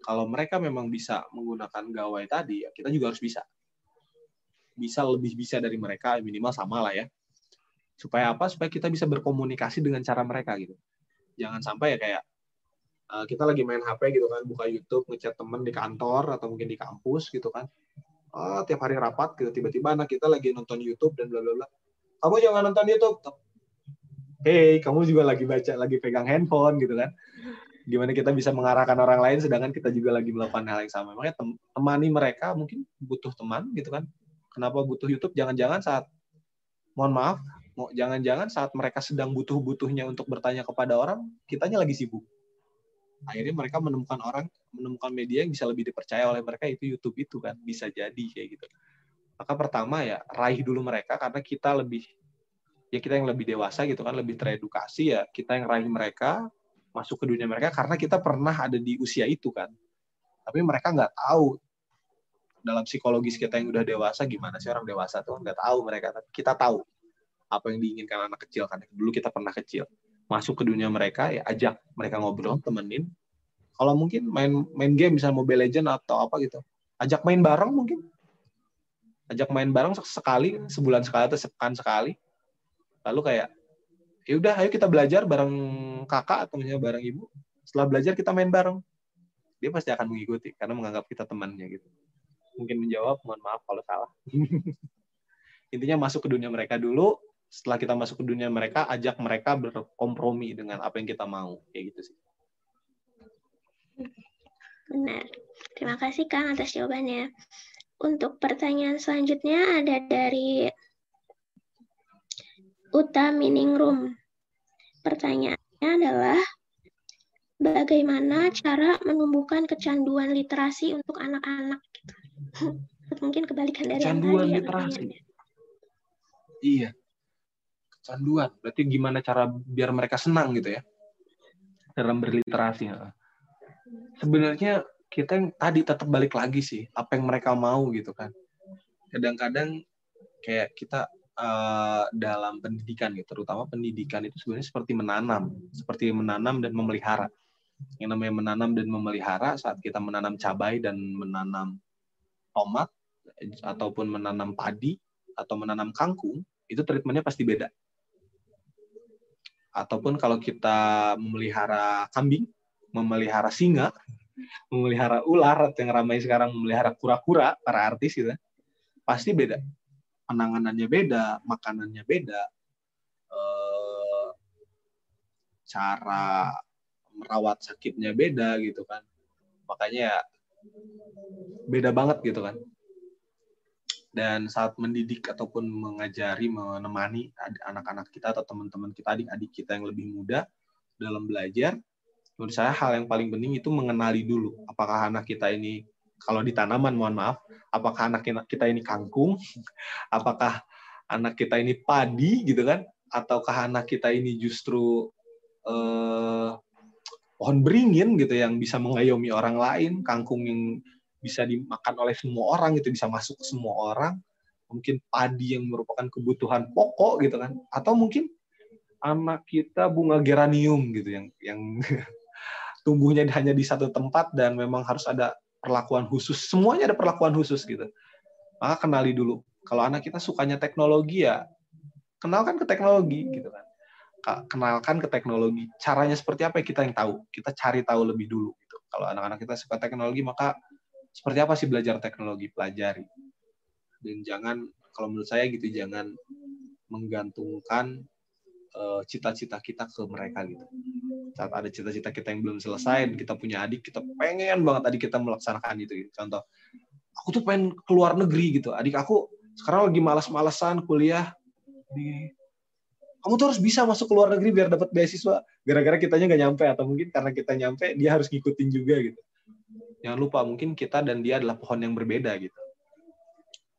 Kalau mereka memang bisa menggunakan gawai tadi ya kita juga harus bisa. Bisa lebih bisa dari mereka minimal sama lah ya. Supaya apa? Supaya kita bisa berkomunikasi dengan cara mereka gitu. Jangan sampai ya kayak uh, kita lagi main HP gitu kan, buka YouTube, ngechat temen di kantor atau mungkin di kampus gitu kan. Oh, tiap hari rapat gitu, tiba-tiba anak kita lagi nonton YouTube dan bla bla bla. Kamu jangan nonton YouTube. Hey, kamu juga lagi baca, lagi pegang handphone gitu kan. Gimana kita bisa mengarahkan orang lain sedangkan kita juga lagi melakukan hal yang sama. Makanya tem temani mereka mungkin butuh teman gitu kan. Kenapa butuh YouTube? Jangan-jangan saat mohon maaf, jangan-jangan saat mereka sedang butuh-butuhnya untuk bertanya kepada orang, kitanya lagi sibuk akhirnya mereka menemukan orang menemukan media yang bisa lebih dipercaya oleh mereka itu YouTube itu kan bisa jadi kayak gitu. Maka pertama ya raih dulu mereka karena kita lebih ya kita yang lebih dewasa gitu kan lebih teredukasi ya kita yang raih mereka masuk ke dunia mereka karena kita pernah ada di usia itu kan. Tapi mereka nggak tahu dalam psikologis kita yang udah dewasa gimana sih orang dewasa tuh nggak tahu mereka tapi kita tahu apa yang diinginkan anak kecil kan. Dulu kita pernah kecil masuk ke dunia mereka ya ajak mereka ngobrol temenin. Kalau mungkin main main game misalnya Mobile Legend atau apa gitu. Ajak main bareng mungkin. Ajak main bareng sekali sebulan sekali atau sepekan sekali. Lalu kayak ya udah ayo kita belajar bareng kakak atau misalnya bareng ibu. Setelah belajar kita main bareng. Dia pasti akan mengikuti karena menganggap kita temannya gitu. Mungkin menjawab mohon maaf kalau salah. Intinya masuk ke dunia mereka dulu setelah kita masuk ke dunia mereka, ajak mereka berkompromi dengan apa yang kita mau, kayak gitu sih. Benar. Terima kasih Kang atas jawabannya. Untuk pertanyaan selanjutnya ada dari Uta Room. Pertanyaannya adalah bagaimana cara menumbuhkan kecanduan literasi untuk anak-anak? Mungkin kebalikan dari kecanduan yang tadi, ya, literasi. Ya, iya canduan. Berarti gimana cara biar mereka senang gitu ya dalam berliterasi. Sebenarnya kita yang tadi tetap balik lagi sih apa yang mereka mau gitu kan. Kadang-kadang kayak kita uh, dalam pendidikan gitu, terutama pendidikan itu sebenarnya seperti menanam, seperti menanam dan memelihara. Yang namanya menanam dan memelihara saat kita menanam cabai dan menanam tomat ataupun menanam padi atau menanam kangkung itu treatmentnya pasti beda ataupun kalau kita memelihara kambing, memelihara singa, memelihara ular yang ramai sekarang memelihara kura-kura para artis gitu, pasti beda. Penanganannya beda, makanannya beda, eh, cara merawat sakitnya beda gitu kan. Makanya ya beda banget gitu kan dan saat mendidik ataupun mengajari menemani anak-anak kita atau teman-teman kita adik-adik kita yang lebih muda dalam belajar, menurut saya hal yang paling penting itu mengenali dulu apakah anak kita ini kalau di tanaman mohon maaf, apakah anak kita ini kangkung, apakah anak kita ini padi gitu kan, ataukah anak kita ini justru eh, pohon beringin gitu yang bisa mengayomi orang lain, kangkung yang bisa dimakan oleh semua orang itu bisa masuk ke semua orang, mungkin padi yang merupakan kebutuhan pokok gitu kan, atau mungkin anak kita bunga geranium gitu yang yang tumbuhnya hanya di satu tempat dan memang harus ada perlakuan khusus. Semuanya ada perlakuan khusus gitu. Maka kenali dulu. Kalau anak kita sukanya teknologi ya kenalkan ke teknologi gitu kan. Kenalkan ke teknologi. Caranya seperti apa ya kita yang tahu. Kita cari tahu lebih dulu gitu. Kalau anak-anak kita suka teknologi maka seperti apa sih belajar teknologi? Pelajari. Dan jangan kalau menurut saya gitu jangan menggantungkan Eh, cita-cita kita ke mereka gitu. Saat ada cita-cita kita yang belum selesai, kita punya adik, kita pengen banget adik kita melaksanakan itu. Gitu. Contoh, aku tuh pengen keluar negeri gitu. Adik aku sekarang lagi malas-malasan kuliah di kamu tuh harus bisa masuk ke luar negeri biar dapat beasiswa. Gara-gara kitanya nggak nyampe atau mungkin karena kita nyampe dia harus ngikutin juga gitu. Jangan lupa mungkin kita dan dia adalah pohon yang berbeda gitu.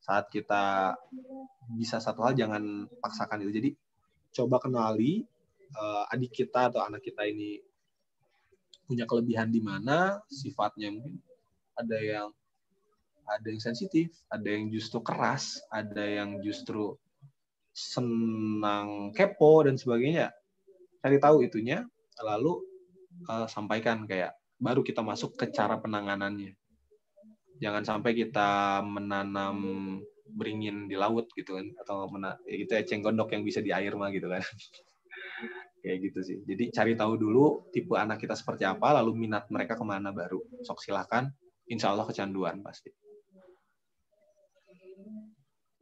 Saat kita bisa satu hal jangan paksakan itu. Jadi coba kenali uh, adik kita atau anak kita ini punya kelebihan di mana, sifatnya mungkin ada yang ada yang sensitif, ada yang justru keras, ada yang justru senang kepo dan sebagainya. Cari tahu itunya, lalu uh, sampaikan kayak baru kita masuk ke cara penanganannya. Jangan sampai kita menanam beringin di laut gitu kan atau mana ya gitu ya gondok yang bisa di air mah gitu kan kayak gitu sih jadi cari tahu dulu tipe anak kita seperti apa lalu minat mereka ke mana baru sok silakan insya Allah kecanduan pasti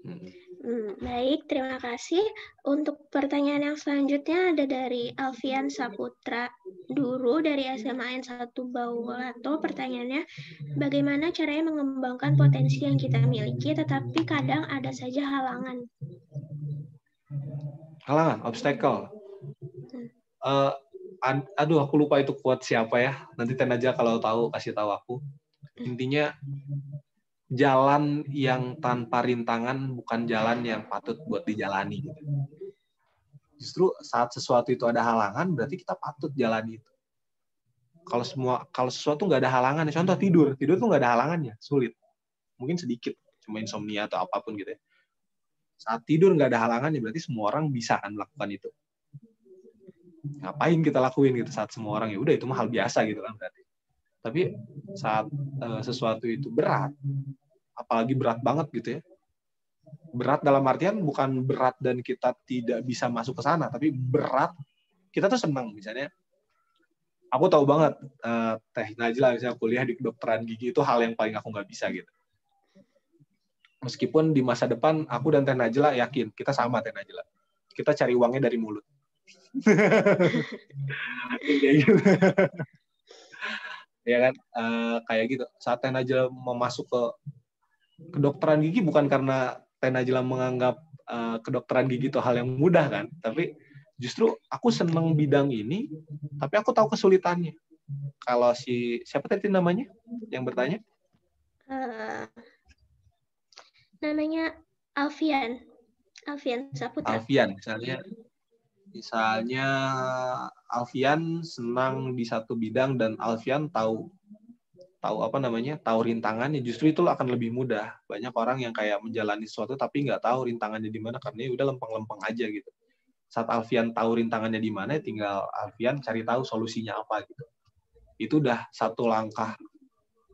hmm. Hmm, baik, terima kasih. Untuk pertanyaan yang selanjutnya ada dari Alfian Saputra Duru dari SMA N1 Bawalato. Pertanyaannya, bagaimana caranya mengembangkan potensi yang kita miliki tetapi kadang ada saja halangan? Halangan, obstacle. Hmm. Uh, aduh, aku lupa itu kuat siapa ya. Nanti ten aja kalau tahu kasih tahu aku. Intinya jalan yang tanpa rintangan bukan jalan yang patut buat dijalani. Gitu. Justru saat sesuatu itu ada halangan, berarti kita patut jalani itu. Kalau semua kalau sesuatu nggak ada halangan, contoh tidur, tidur tuh nggak ada halangannya, sulit. Mungkin sedikit, cuma insomnia atau apa pun gitu ya. Saat tidur nggak ada halangannya, berarti semua orang bisa kan melakukan itu. Ngapain kita lakuin gitu saat semua orang ya udah itu mah hal biasa gitu kan berarti. Tapi saat uh, sesuatu itu berat, apalagi berat banget gitu ya. Berat dalam artian bukan berat dan kita tidak bisa masuk ke sana, tapi berat kita tuh senang misalnya. Aku tahu banget uh, Teh Najla misalnya kuliah di kedokteran gigi itu hal yang paling aku nggak bisa gitu. Meskipun di masa depan aku dan Teh Najla yakin kita sama Teh Najla. Kita cari uangnya dari mulut. gitu ya kan uh, kayak gitu saat Teh Najla mau masuk ke kedokteran gigi bukan karena Teh Najla menganggap uh, kedokteran gigi itu hal yang mudah kan tapi justru aku seneng bidang ini tapi aku tahu kesulitannya. Kalau si siapa tadi namanya yang bertanya? Uh, namanya Alfian. Alfian Saputra. Alfian misalnya misalnya Alfian senang di satu bidang dan Alfian tahu tahu apa namanya tahu rintangannya justru itu akan lebih mudah. Banyak orang yang kayak menjalani sesuatu tapi nggak tahu rintangannya di mana karena ya udah lempeng-lempeng aja gitu. Saat Alfian tahu rintangannya di mana tinggal Alfian cari tahu solusinya apa gitu. Itu udah satu langkah.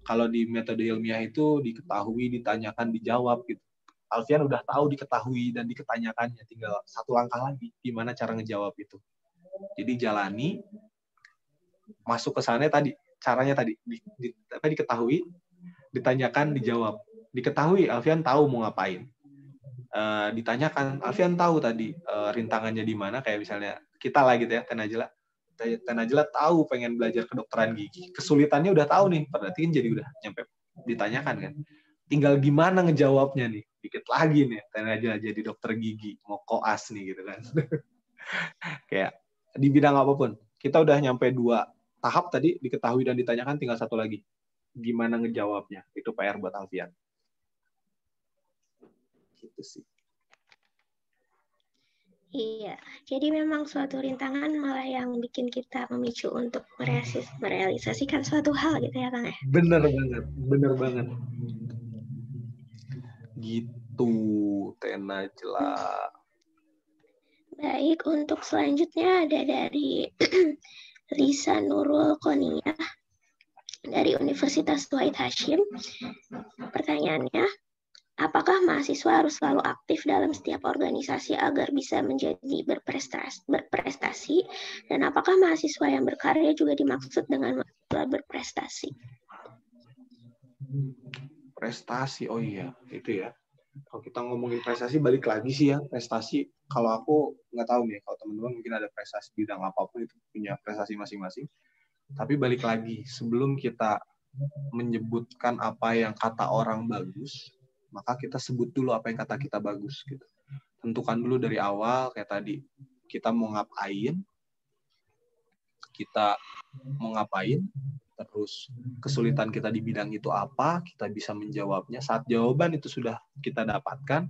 Kalau di metode ilmiah itu diketahui ditanyakan dijawab gitu. Alfian udah tahu diketahui dan diketanyakannya. Tinggal satu langkah lagi gimana cara ngejawab itu. Jadi jalani masuk ke sana tadi caranya tadi di, di, apa diketahui ditanyakan dijawab. Diketahui Alfian tahu mau ngapain. Uh, ditanyakan Alfian tahu tadi uh, rintangannya di mana? Kayak misalnya kita lah gitu ya Tenajela Tenajela tahu pengen belajar kedokteran gigi. Kesulitannya udah tahu nih berarti kan jadi udah nyampe ditanyakan kan. Tinggal gimana ngejawabnya nih? Dikit lagi nih aja jadi dokter gigi mau koas nih gitu kan. Kayak di bidang apa pun. Kita udah nyampe dua tahap tadi diketahui dan ditanyakan tinggal satu lagi. Gimana ngejawabnya? Itu PR buat Alfian. Gitu sih. Iya, jadi memang suatu rintangan malah yang bikin kita memicu untuk merealisasikan suatu hal gitu ya Kang ya? Bener banget, bener banget. Gitu, Tena jelas. Baik, untuk selanjutnya ada dari Lisa Nurul Konia dari Universitas Wahid Hashim. Pertanyaannya, apakah mahasiswa harus selalu aktif dalam setiap organisasi agar bisa menjadi berprestasi, berprestasi dan apakah mahasiswa yang berkarya juga dimaksud dengan berprestasi? Prestasi, oh iya, itu ya. Kalau kita ngomongin prestasi, balik lagi sih ya, prestasi. Kalau aku nggak tahu nih kalau teman-teman mungkin ada prestasi bidang apa pun itu punya prestasi masing-masing. Tapi balik lagi sebelum kita menyebutkan apa yang kata orang bagus maka kita sebut dulu apa yang kata kita bagus gitu. Tentukan dulu dari awal kayak tadi. Kita mau ngapain? Kita mau ngapain terus. Kesulitan kita di bidang itu apa kita bisa menjawabnya. Saat jawaban itu sudah kita dapatkan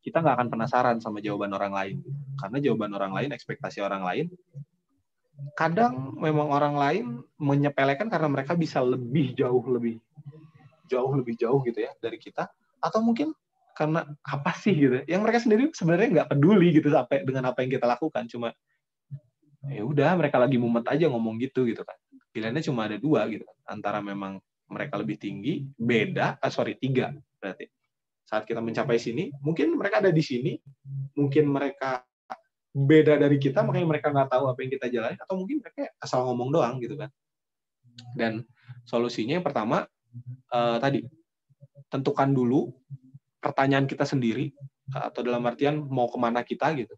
kita nggak akan penasaran sama jawaban orang lain. Karena jawaban orang lain ekspektasi orang lain kadang memang orang lain menyepelekan karena mereka bisa lebih jauh lebih jauh lebih jauh gitu ya dari kita. Atau mungkin karena apa sih gitu. Yang mereka sendiri sebenarnya nggak peduli gitu sampai dengan apa yang kita lakukan. Cuma ya udah mereka lagi mumet aja ngomong gitu gitu kan pilihannya cuma ada dua gitu antara memang mereka lebih tinggi beda ah, sorry tiga berarti saat kita mencapai sini, mungkin mereka ada di sini, mungkin mereka beda dari kita, makanya mereka nggak tahu apa yang kita jalani, atau mungkin mereka asal ngomong doang gitu kan. Dan solusinya yang pertama uh, tadi tentukan dulu pertanyaan kita sendiri atau dalam artian mau ke mana kita gitu.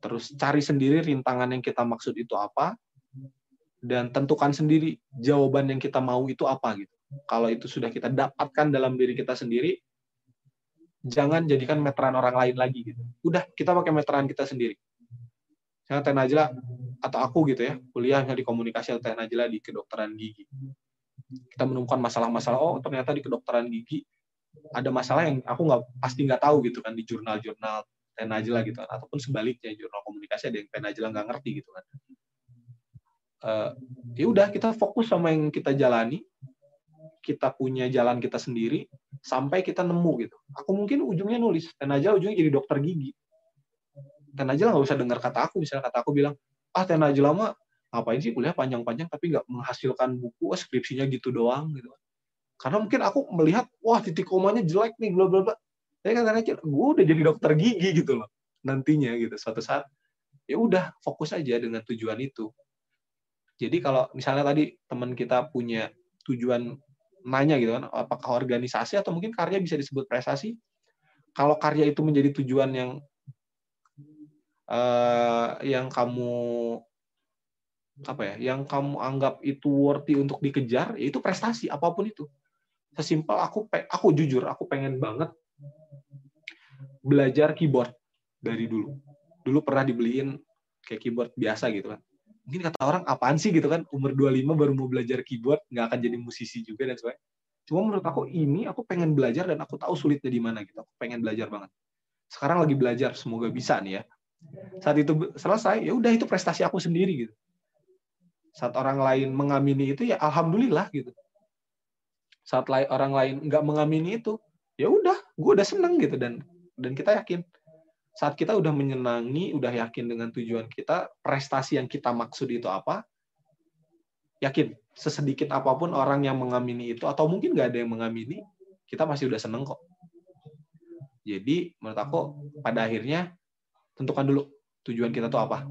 Terus cari sendiri rintangan yang kita maksud itu apa dan tentukan sendiri jawaban yang kita mau itu apa gitu. Kalau itu sudah kita dapatkan dalam diri kita sendiri, jangan jadikan meteran orang lain lagi gitu. Udah kita pakai meteran kita sendiri. Saya Teh Najla atau aku gitu ya, kuliahnya di komunikasi atau Teh Najla di kedokteran gigi. Kita menemukan masalah-masalah, oh ternyata di kedokteran gigi ada masalah yang aku nggak pasti nggak tahu gitu kan di jurnal-jurnal Teh Najla gitu kan. Ataupun sebaliknya jurnal komunikasi ada yang Teh Najla nggak ngerti gitu kan. Uh, ya udah kita fokus sama yang kita jalani, kita punya jalan kita sendiri, sampai kita nemu gitu. Aku mungkin ujungnya nulis, dan aja ujungnya jadi dokter gigi. Dan aja nggak usah dengar kata aku, misalnya kata aku bilang, ah ten aja lama ngapain sih kuliah panjang-panjang tapi nggak menghasilkan buku, oh, skripsinya gitu doang gitu. Karena mungkin aku melihat, wah titik komanya jelek nih, bla bla bla. Tapi kan aja, gue udah jadi dokter gigi gitu loh nantinya gitu. Suatu saat ya udah fokus aja dengan tujuan itu. Jadi kalau misalnya tadi teman kita punya tujuan nanya gitu kan, apakah organisasi atau mungkin karya bisa disebut prestasi? Kalau karya itu menjadi tujuan yang uh, yang kamu apa ya, yang kamu anggap itu worthy untuk dikejar, ya itu prestasi apa pun itu. Sesimpel aku aku jujur, aku pengen banget belajar keyboard dari dulu. Dulu pernah dibeliin kayak keyboard biasa gitu kan mungkin kata orang apaan sih? gitu kan. Umur 25 baru mau belajar keyboard nggak akan jadi musisi juga dan sebagainya. Cuma menurut aku ini aku pengen belajar dan aku tahu sulitnya di mana gitu. Aku pengen belajar banget. Sekarang lagi belajar semoga bisa nih ya. Saat itu selesai ya udah itu prestasi aku sendiri gitu. Saat orang lain mengamini itu ya alhamdulillah gitu. Saat orang lain nggak mengamini itu ya udah gue udah seneng gitu dan dan kita yakin saat kita udah menyenangi, udah yakin dengan tujuan kita, prestasi yang kita maksud itu apa, yakin sesedikit apa pun orang yang mengamini itu atau mungkin nggak ada yang mengamini, kita masih udah seneng kok. Jadi menurut aku pada akhirnya tentukan dulu tujuan kita tuh apa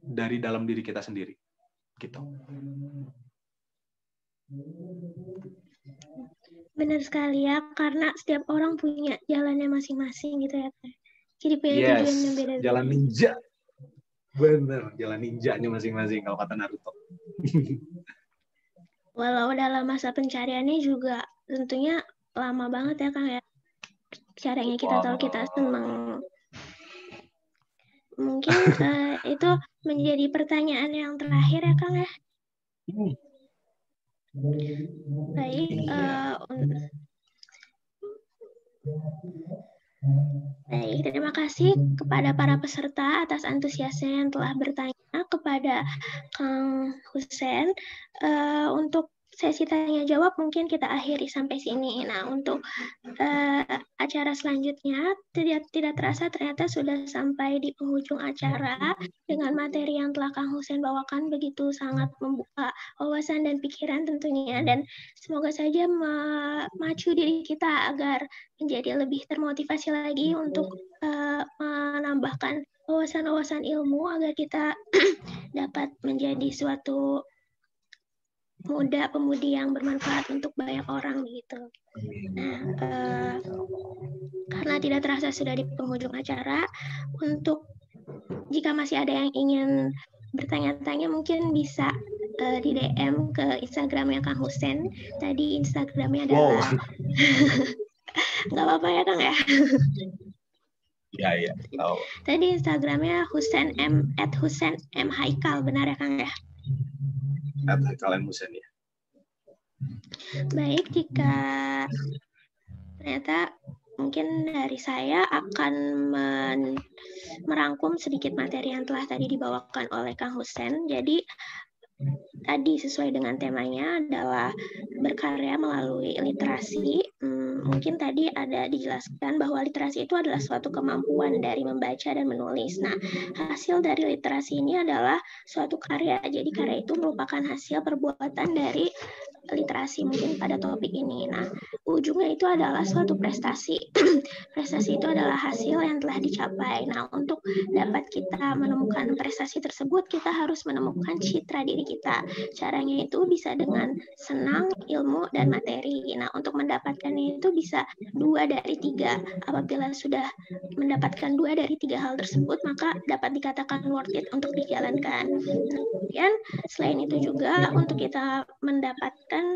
dari dalam diri kita sendiri, gitu. Benar sekali ya, karena setiap orang punya jalannya masing-masing gitu ya. Jadi punya yes. tujuan yang beda. Jalan ninja. Bener, jalan ninjanya masing-masing kalau kata Naruto. Walau dalam masa pencariannya juga tentunya lama banget ya Kang ya. Caranya kita tahu kita senang. Mungkin uh, itu menjadi pertanyaan yang terakhir ya Kang ya. Hmm. Baik, uh, Baik, terima kasih kepada para peserta atas antusiasnya yang telah bertanya kepada Kang Husen. Uh, untuk sesi tanya jawab mungkin kita akhiri sampai sini. Nah, untuk uh, acara selanjutnya tidak tidak terasa ternyata sudah sampai di penghujung acara dengan materi yang telah Kang Husen bawakan begitu sangat membuka wawasan dan pikiran tentunya dan semoga saja memacu diri kita agar menjadi lebih termotivasi lagi untuk uh, menambahkan wawasan-wawasan ilmu agar kita dapat menjadi suatu muda pemudi yang bermanfaat untuk banyak orang gitu. Nah, eh, karena tidak terasa sudah di penghujung acara, untuk jika masih ada yang ingin bertanya-tanya mungkin bisa uh, di DM ke Instagramnya Kang Husen. Tadi Instagramnya adalah wow. nggak apa-apa ya Kang ya. Ya ya. Oh. Tadi Instagramnya Husen M at Husen M Haikal benar ya Kang ya? Kata kalian Musen ya. Baik, jika ternyata mungkin dari saya akan men merangkum sedikit materi yang telah tadi dibawakan oleh Kang Husen. Jadi tadi sesuai dengan temanya adalah berkarya melalui literasi. Hmm, mungkin tadi ada dijelaskan bahwa literasi itu adalah suatu kemampuan dari membaca dan menulis. Nah, hasil dari literasi ini adalah suatu karya. Jadi karya itu merupakan hasil perbuatan dari literasi mungkin pada topik ini. Nah, ujungnya itu adalah suatu prestasi. prestasi itu adalah hasil yang telah dicapai. Nah, untuk dapat kita menemukan prestasi tersebut, kita harus menemukan citra diri kita. Caranya itu bisa dengan senang, ilmu, dan materi. Nah, untuk mendapatkannya itu bisa dua dari tiga. Apabila sudah mendapatkan dua dari tiga hal tersebut, maka dapat dikatakan worth it untuk dijalankan. Kemudian, selain itu juga untuk kita mendapatkan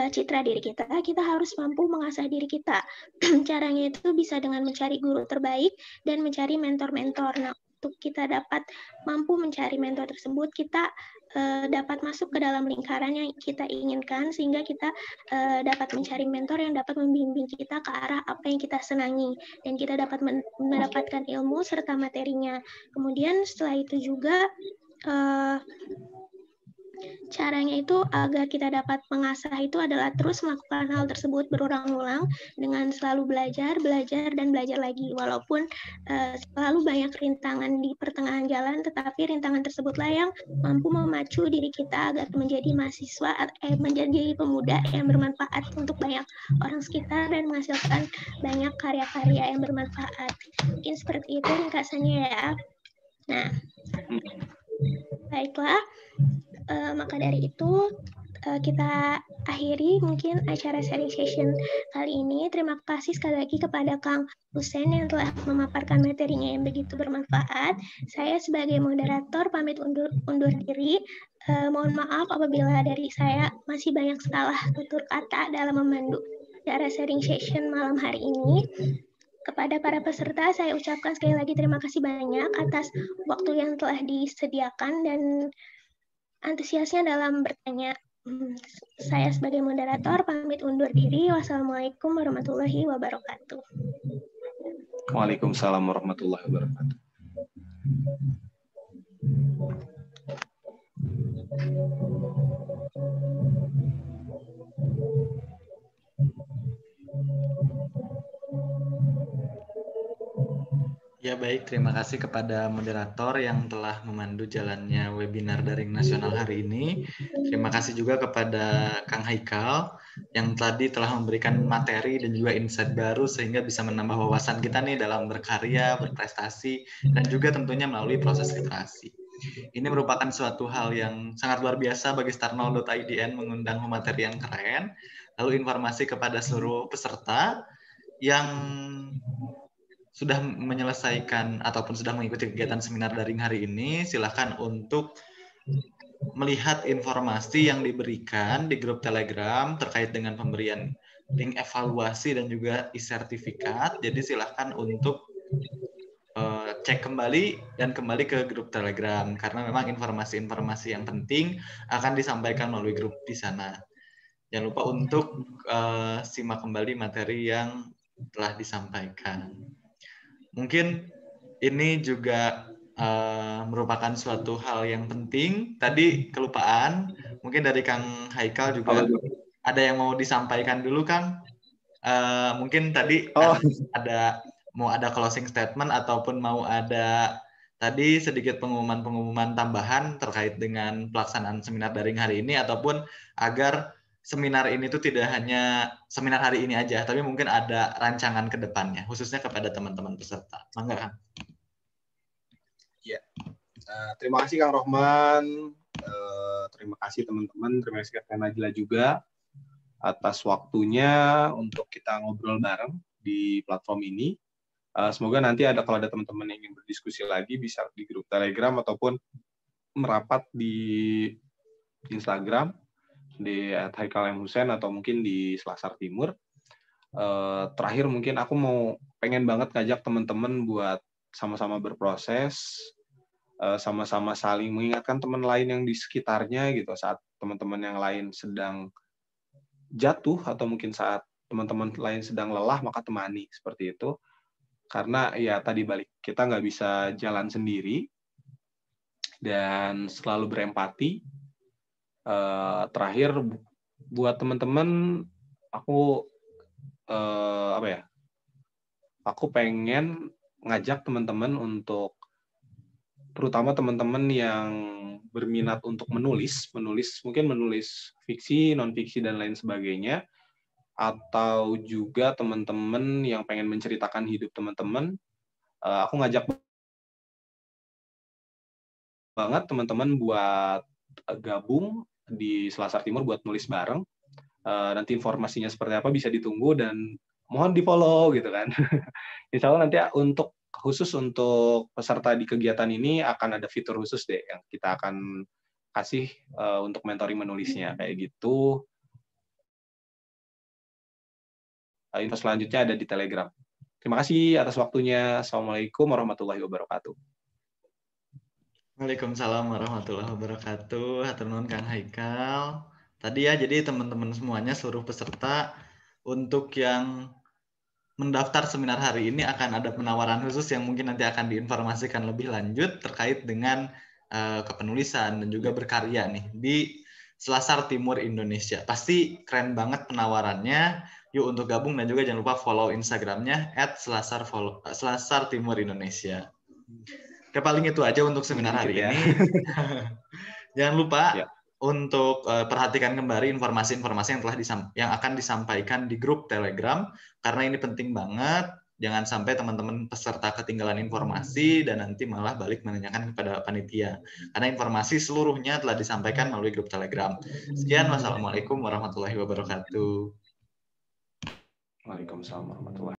uh, citra diri kita, kita harus mampu mengasah diri kita. Caranya itu bisa dengan mencari guru terbaik dan mencari mentor-mentor. Nah, untuk kita dapat mampu mencari mentor tersebut, kita uh, dapat masuk ke dalam lingkaran yang kita inginkan sehingga kita uh, dapat mencari mentor yang dapat membimbing kita ke arah apa yang kita senangi dan kita dapat mendapatkan ilmu serta materinya. Kemudian setelah itu juga uh, Caranya itu agar kita dapat mengasah itu adalah terus melakukan hal tersebut berulang-ulang dengan selalu belajar, belajar, dan belajar lagi. Walaupun uh, selalu banyak rintangan di pertengahan jalan, tetapi rintangan tersebutlah yang mampu memacu diri kita agar menjadi mahasiswa, eh, menjadi pemuda yang bermanfaat untuk banyak orang sekitar dan menghasilkan banyak karya-karya yang bermanfaat. Mungkin seperti itu ringkasannya ya. Nah, baiklah. Uh, maka dari itu uh, kita akhiri mungkin acara sharing session kali ini. Terima kasih sekali lagi kepada Kang Husen yang telah memaparkan materinya yang begitu bermanfaat. Saya sebagai moderator pamit undur, undur diri. Uh, mohon maaf apabila dari saya masih banyak salah tutur kata dalam memandu acara sharing session malam hari ini. Kepada para peserta, saya ucapkan sekali lagi terima kasih banyak atas waktu yang telah disediakan dan antusiasnya dalam bertanya. Hmm, saya sebagai moderator pamit undur diri. Wassalamualaikum warahmatullahi wabarakatuh. Waalaikumsalam warahmatullahi wabarakatuh. Ya baik, terima kasih kepada moderator yang telah memandu jalannya webinar daring nasional hari ini. Terima kasih juga kepada Kang Haikal yang tadi telah memberikan materi dan juga insight baru sehingga bisa menambah wawasan kita nih dalam berkarya, berprestasi, dan juga tentunya melalui proses literasi. Ini merupakan suatu hal yang sangat luar biasa bagi starnol.idn mengundang materi yang keren, lalu informasi kepada seluruh peserta yang sudah menyelesaikan ataupun sudah mengikuti kegiatan seminar daring hari ini, silakan untuk melihat informasi yang diberikan di grup Telegram terkait dengan pemberian link evaluasi dan juga e-sertifikat. Jadi silakan untuk uh, cek kembali dan kembali ke grup Telegram karena memang informasi-informasi yang penting akan disampaikan melalui grup di sana. Jangan lupa untuk uh, simak kembali materi yang telah disampaikan. Mungkin ini juga uh, merupakan suatu hal yang penting. Tadi kelupaan, mungkin dari Kang Haikal juga ada yang mau disampaikan dulu, Kang. Uh, mungkin tadi oh. ada mau ada closing statement ataupun mau ada tadi sedikit pengumuman-pengumuman tambahan terkait dengan pelaksanaan seminar daring hari ini ataupun agar seminar ini tuh tidak hanya seminar hari ini aja, tapi mungkin ada rancangan ke depannya, khususnya kepada teman-teman peserta. Mangga, Kang. Ya, terima kasih Kang Rohman, uh, terima kasih teman-teman, terima kasih Kak Najla juga atas waktunya untuk kita ngobrol bareng di platform ini. Uh, semoga nanti ada kalau ada teman-teman yang ingin berdiskusi lagi bisa di grup Telegram ataupun merapat di Instagram di Haikal M. Hussein atau mungkin di Selasar Timur. Uh, terakhir mungkin aku mau pengen banget ngajak teman-teman buat sama-sama berproses, sama-sama uh, saling mengingatkan teman lain yang di sekitarnya gitu saat teman-teman yang lain sedang jatuh atau mungkin saat teman-teman lain sedang lelah maka temani seperti itu karena ya tadi balik kita nggak bisa jalan sendiri dan selalu berempati uh, terakhir buat teman-teman aku uh, apa ya aku pengen ngajak teman-teman untuk terutama teman-teman yang berminat untuk menulis, menulis mungkin menulis fiksi, non fiksi dan lain sebagainya, atau juga teman-teman yang pengen menceritakan hidup teman-teman, uh, aku ngajak banget teman-teman buat gabung di Selasar Timur buat nulis bareng. Uh, nanti informasinya seperti apa bisa ditunggu dan mohon di follow gitu kan. Insya Allah nanti untuk khusus untuk peserta di kegiatan ini akan ada fitur khusus deh yang kita akan kasih uh, untuk mentoring menulisnya kayak gitu. Uh, info selanjutnya ada di Telegram. Terima kasih atas waktunya. Assalamualaikum warahmatullahi wabarakatuh. Waalaikumsalam warahmatullahi wabarakatuh. Hatur nuhun Kang Haikal. Tadi ya jadi teman-teman semuanya seluruh peserta untuk yang mendaftar seminar hari ini akan ada penawaran khusus yang mungkin nanti akan diinformasikan lebih lanjut terkait dengan uh, kepenulisan dan juga berkarya nih di Selasar Timur Indonesia. Pasti keren banget penawarannya. Yuk untuk gabung dan juga jangan lupa follow Instagramnya follow, Selasar Timur Indonesia. Oke, paling itu aja untuk seminar hari ya. ini. jangan lupa ya untuk uh, perhatikan kembali informasi-informasi yang telah disam yang akan disampaikan di grup Telegram karena ini penting banget. Jangan sampai teman-teman peserta ketinggalan informasi dan nanti malah balik menanyakan kepada panitia. Karena informasi seluruhnya telah disampaikan melalui grup Telegram. Sekian, wassalamualaikum warahmatullahi wabarakatuh. Waalaikumsalam warahmatullahi